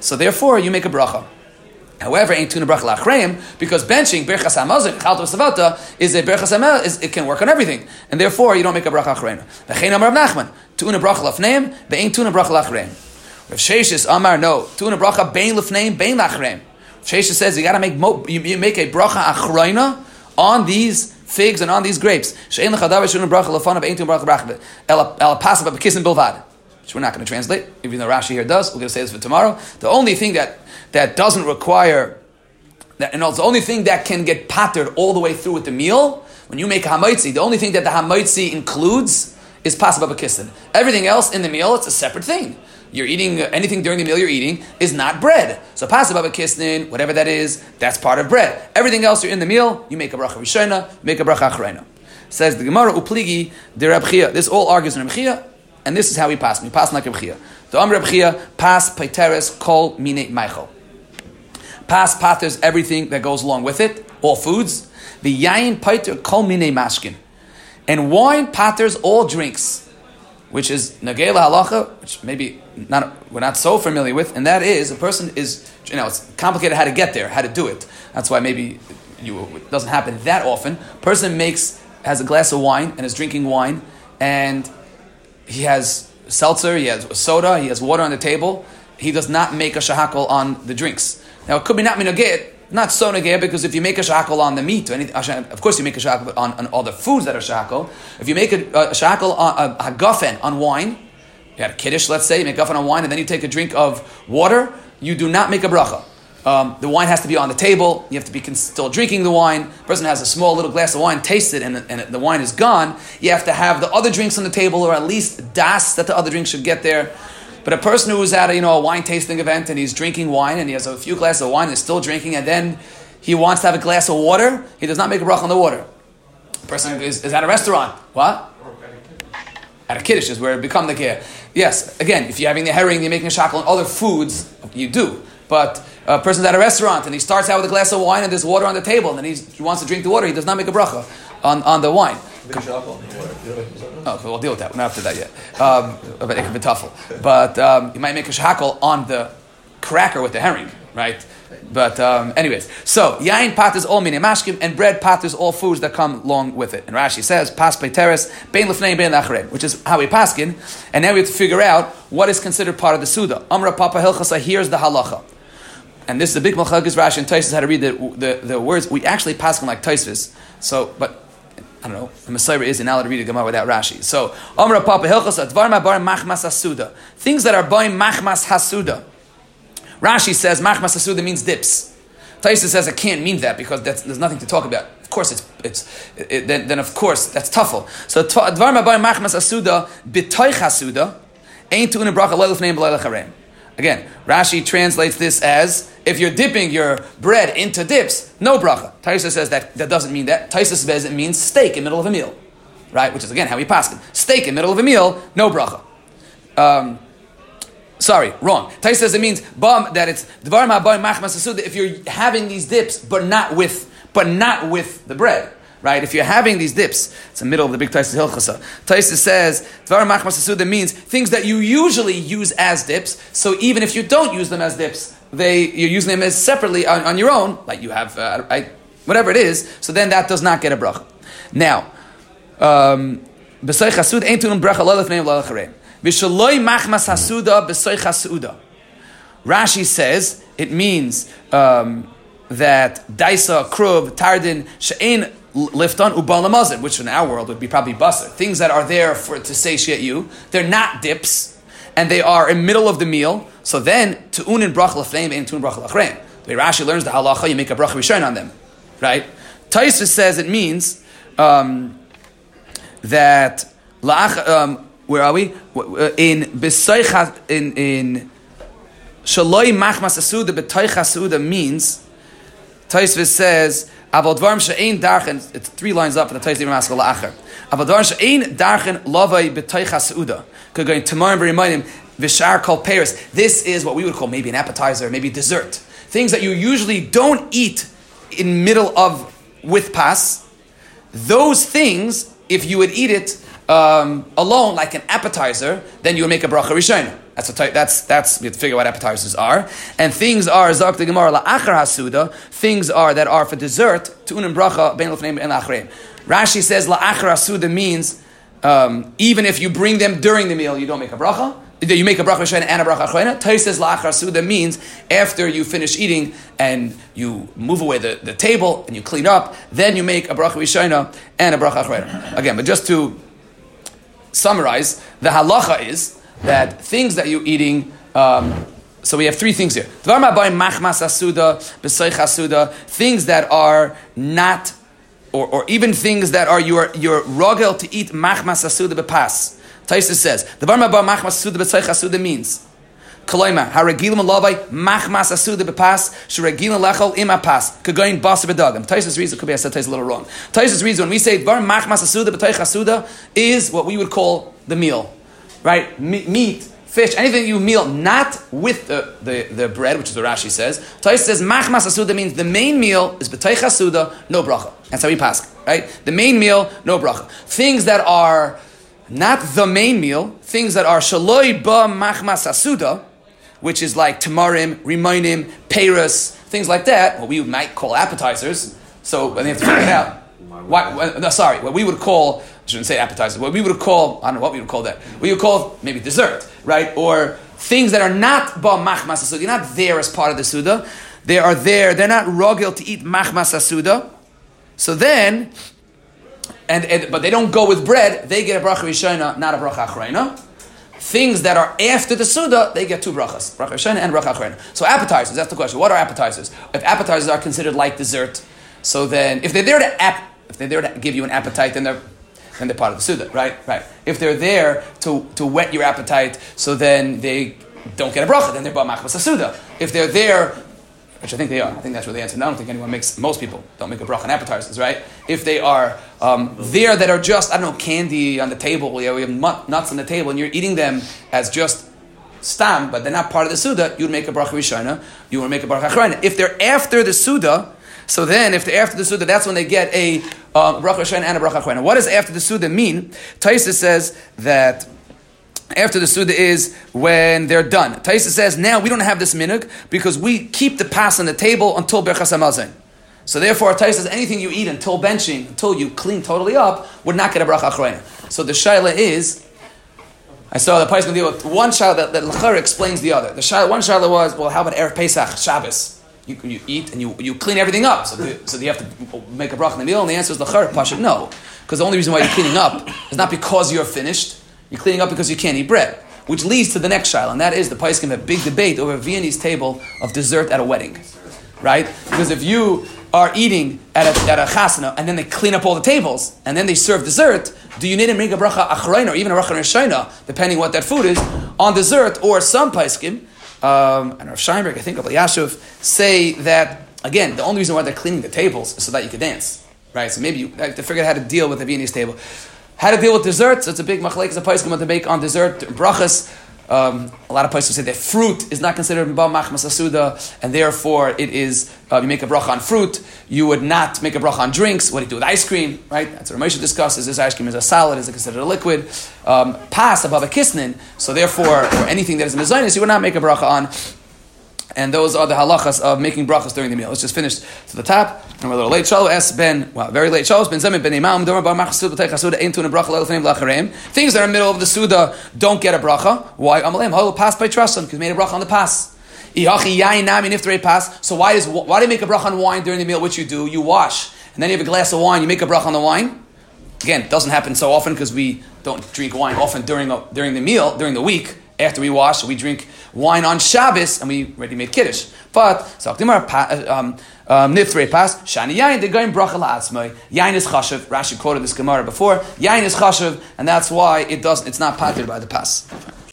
So therefore, you make a bracha. However, ain't tuna bracha lachreim because benching berchas hamazon chalto savata is a berchas hamel is it can work on everything, and therefore you don't make a bracha achreim. V'chein amar Nachman tuna bracha lafneim ve'ain tuna bracha lachreim. Rav Sheshis Amar no tuna bracha bein lafneim bein lachreim. Sheshes says you got to make mo, you, you, make a bracha achreina on these figs and on these grapes. Shein lechadav tuna bracha lafanav ein tuna bracha bracha el el pasav b'kisin bilvad. Which we're not going to translate, even though Rashi here does. We're going to say this for tomorrow. The only thing that that doesn't require that, and it's the only thing that can get pattered all the way through with the meal. When you make a hamaitzi, the only thing that the hamaitzi includes is pasababakistan. Everything else in the meal, it's a separate thing. You're eating anything during the meal you're eating is not bread. So pasababakistan, whatever that is, that's part of bread. Everything else you're in the meal, you make a bracha rishona, make a bracha achrena. Says the Gemara upligi de. This all argues in Rav Chiya, and this is how we pass. We pass like Rav Chiya. The Am Rav Chiya pass paiteres kol mine meichel. Pas patters everything that goes along with it, all foods. The yain pater kol mine mashkin. And wine patters all drinks, which is nagela halacha, which maybe not we're not so familiar with, and that is a person is you know it's complicated how to get there, how to do it. That's why maybe you, it doesn't happen that often. Person makes has a glass of wine and is drinking wine, and he has seltzer, he has soda, he has water on the table. He does not make a shahakal on the drinks. Now it could be not minogit, not so negeh, because if you make a shakal on the meat, anything, of course you make a shakal on, on all the foods that are shakal. If you make a, a shakal on a, a on wine, you had a kiddush, let's say, you make guffen on wine, and then you take a drink of water, you do not make a bracha. Um, the wine has to be on the table. You have to be still drinking the wine. The person has a small little glass of wine, tastes it, and, and the wine is gone. You have to have the other drinks on the table, or at least das that the other drinks should get there. But a person who is at a, you know, a wine tasting event and he's drinking wine and he has a few glasses of wine and is still drinking and then he wants to have a glass of water, he does not make a bracha on the water. The person is, is at a restaurant. What? At a kiddush is where it become the care. Yes, again, if you're having the herring, you're making a shackle on other foods, you do. But a person's at a restaurant and he starts out with a glass of wine and there's water on the table and then he wants to drink the water, he does not make a bracha on, on the wine. Mizana? Oh, we'll deal with that. We're not up to that yet. Um, but it can be tough. But um, you might make a shackle on the cracker with the herring, right? But um, anyways, so yain pat is all mine mashkim, and bread pat is all foods that come along with it. And Rashi says pas teres bein lefnei bein lachrein, which is how we paskin. And now we have to figure out what is considered part of the suda. Amra papa hilchasa. Here's the halacha. And this is a big malchagis Rashi and Taisus how to read the, the, the words. We actually paskin like Taisus. So, but I don't know. The Messiah is not allowed to read a Gemara without Rashi. So, Amra Papa Hilchas Advar Mabar Machmas Hasuda. Things that are buying Machmas Hasuda. Rashi says Machmas Hasuda means dips. Taisa says it can't mean that because there's nothing to talk about. Of course, it's it's it, then, then of course that's tuffle. So Advar Mabar Machmas Hasuda Hasuda ain't tu in leiluf name b'leilach Again, Rashi translates this as if you're dipping your bread into dips, no bracha. Taisa says that that doesn't mean that. Taisa says it means steak in middle of a meal, right? Which is again how we pass it. Steak in middle of a meal, no bracha. Um, sorry, wrong. Taisa says it means bum that it's dvar ma'abai machmas If you're having these dips, but not with but not with the bread right? If you're having these dips, it's the middle of the big Taisis Hilchasa. Taisis says, Dvar Machmas means things that you usually use as dips, so even if you don't use them as dips, they, you're using them as separately on, on your own, like you have, uh, I, whatever it is, so then that does not get a bracha. Now, um, B'soy chasud ain't tunum bracha lolef neim lolech B'shaloi machmas hasuda b'soy chasuda. Rashi says it means um, that daisa, kruv, tardin, she'en lifton ubalamazin, which in our world would be probably basar. Things that are there for to satiate you. They're not dips, and they are in middle of the meal. So then, tu'un in brach lefneim and tu'un brach lachrein. The Rashi learns the halacha, you make a brach rishon on them, right? Taisa says it means um, that la'ach, um, where are we? In besaycha in in shaloi machmas asuda b'toicha asuda means Taisvis says Aval she'ein darchen, it's three lines up in the Tais Divim Askal La'acher. Aval dvarim she'ein darchen lavai b'toicha seuda. Could go in tomorrow and remind him, v'shar kol Paris. This is what we would call maybe an appetizer, maybe dessert. Things that you usually don't eat in middle of with pas. Those things, if you would eat it um, alone, like an appetizer, then you make a bracha rishonah. That's a type, that's that's we have to figure out what appetizers are. And things are zak the gemara la'achar hasuda. Things are that are for dessert. Tu'unim bracha ben lefneim and achreim. Rashi says la'achar hasuda means um, even if you bring them during the meal, you don't make a bracha. You make a bracha shayna and a bracha achrayna. Tais says la'achar suda means after you finish eating and you move away the, the table and you clean up, then you make a bracha rishayna and a bracha achrayna. Again, but just to summarize, the halacha is that things that you're eating. Um, so we have three things here. Things that are not, or, or even things that are your your rogel to eat machmas asuda bepas. Says the bar machmas asuda means. Kaloima, haragilim alavai machmas asuda bepas sharagilim lechol im apas kagoin basa bedagim. Taisa's reason could be I said Taisa's a little wrong. Taisa's reason when we say bar machmas asuda b'toich asuda is what we would call the meal right? meat, fish, anything you meal not with the, the, the bread, which is what Rashi says. Tais says machmas asuda means the main meal is b'teich asuda, no bracha. That's how we pass, right? The main meal, no bracha. Things that are not the main meal, things that are shaloi ba machmas asuda, which is like tamarim, rimonim, peiros, things like that, what we might call appetizers. So then you have to figure it out. Why, no, sorry, what we would call I shouldn't say appetizers. What we would call, I don't know what we would call that. We would call maybe dessert, right? Or things that are not ba machmas asuda. You're not there as part of the suda. They are there. They're not rogel to eat machmas asuda. So then, and, and, but they don't go with bread. They get a bracha rishona, not a bracha achrayna. Things that are after the suda, they get two brachas, bracha rishona and bracha achrayna. So appetizers. That's the question. What are appetizers? If appetizers are considered like dessert, so then if they're there to ap, if they're there to give you an appetite, then they're then they're part of the Suda, right? Right. If they're there to, to whet your appetite, so then they don't get a bracha, then they're Ba Machmas Suda. If they're there, which I think they are, I think that's what the answer. I don't think anyone makes, most people don't make a bracha on appetizers, right? If they are um, there that are just, I don't know, candy on the table, yeah, we have nuts on the table, and you're eating them as just stam, but they're not part of the Suda, you would make a bracha Rishona, you would make a bracha Achrayna. If they're after the Suda, So then, if they're after the Suda, that's when they get a uh, bracha Shana and a bracha Achrona. What does after the Suda mean? Taisa says that after the Suda is when they're done. Taisa says, now we don't have this minug because we keep the pass on the table until Berchas Hamazon. So therefore, Taisa says anything you eat until benching, until you clean totally up, would not get a bracha Achrona. So the Shaila is, I saw the Pais deal with one Shaila that, that Lachar explains the other. The Shaila, one Shaila was, well, how about Erev Pesach, Shabbos? You, you eat and you, you clean everything up. So, so you have to make a bracha in the meal? And the answer is Lachar, Pasha, no. Because the only reason why you're cleaning up is not because you're finished. You're cleaning up because you can't eat bread. Which leads to the next Shaila, and that is the Paiskim have a big debate over a Viennese table of dessert at a wedding. Right? Because if you are eating at a, at a chasana and then they clean up all the tables and then they serve dessert, do you need to make a bracha achrein or even a bracha rishayna, depending what that food is, on dessert? Or some paiskim, um, and Rav Scheinberg, I think, of Yashuv, say that, again, the only reason why they're cleaning the tables is so that you could dance. Right? So maybe you have to figure out how to deal with the Viennese table. How to deal with desserts, it's a big machlek, it's a paiskim to make on dessert, brachas. Um, a lot of places say that fruit is not considered machmas asuda, and therefore it is uh, you make a bracha on fruit. You would not make a bracha on drinks. What do you do with ice cream? Right? That's what Ramesha discusses. Is this ice cream is a solid? Is it considered a liquid? Um, pass above a kisnin. So therefore, for anything that is zaynis, you would not make a bracha on. And those are the halachas of making brachas during the meal. Let's just finish to the top. And we're a little late. Shalo es ben, well, very late. Shalo ben zemin ben imam, domer bar machasud b'tei chasuda ein tun a bracha le'el f'neim Things that are in the middle of the suda don't get a bracha. Why? Amalem, ha'ol pass by trust because made a bracha on the pass. Ihachi yain nami niftarei pass. So why does, why do you make a bracha on wine during the meal? Which you do, you wash. And then you have a glass of wine, you make a bracha on the wine. Again, it doesn't happen so often because we don't drink wine often during, uh, during the meal, during the week after we wash, we drink wine on Shabbos and we already made Kiddush. But, so um, um, Niftre pass, Shani Yain, they're going bracha la'atzmai. Yain is chashav. Rashi quoted this Gemara before. Yain is chashav, and that's why it doesn't, it's not patented by the pass.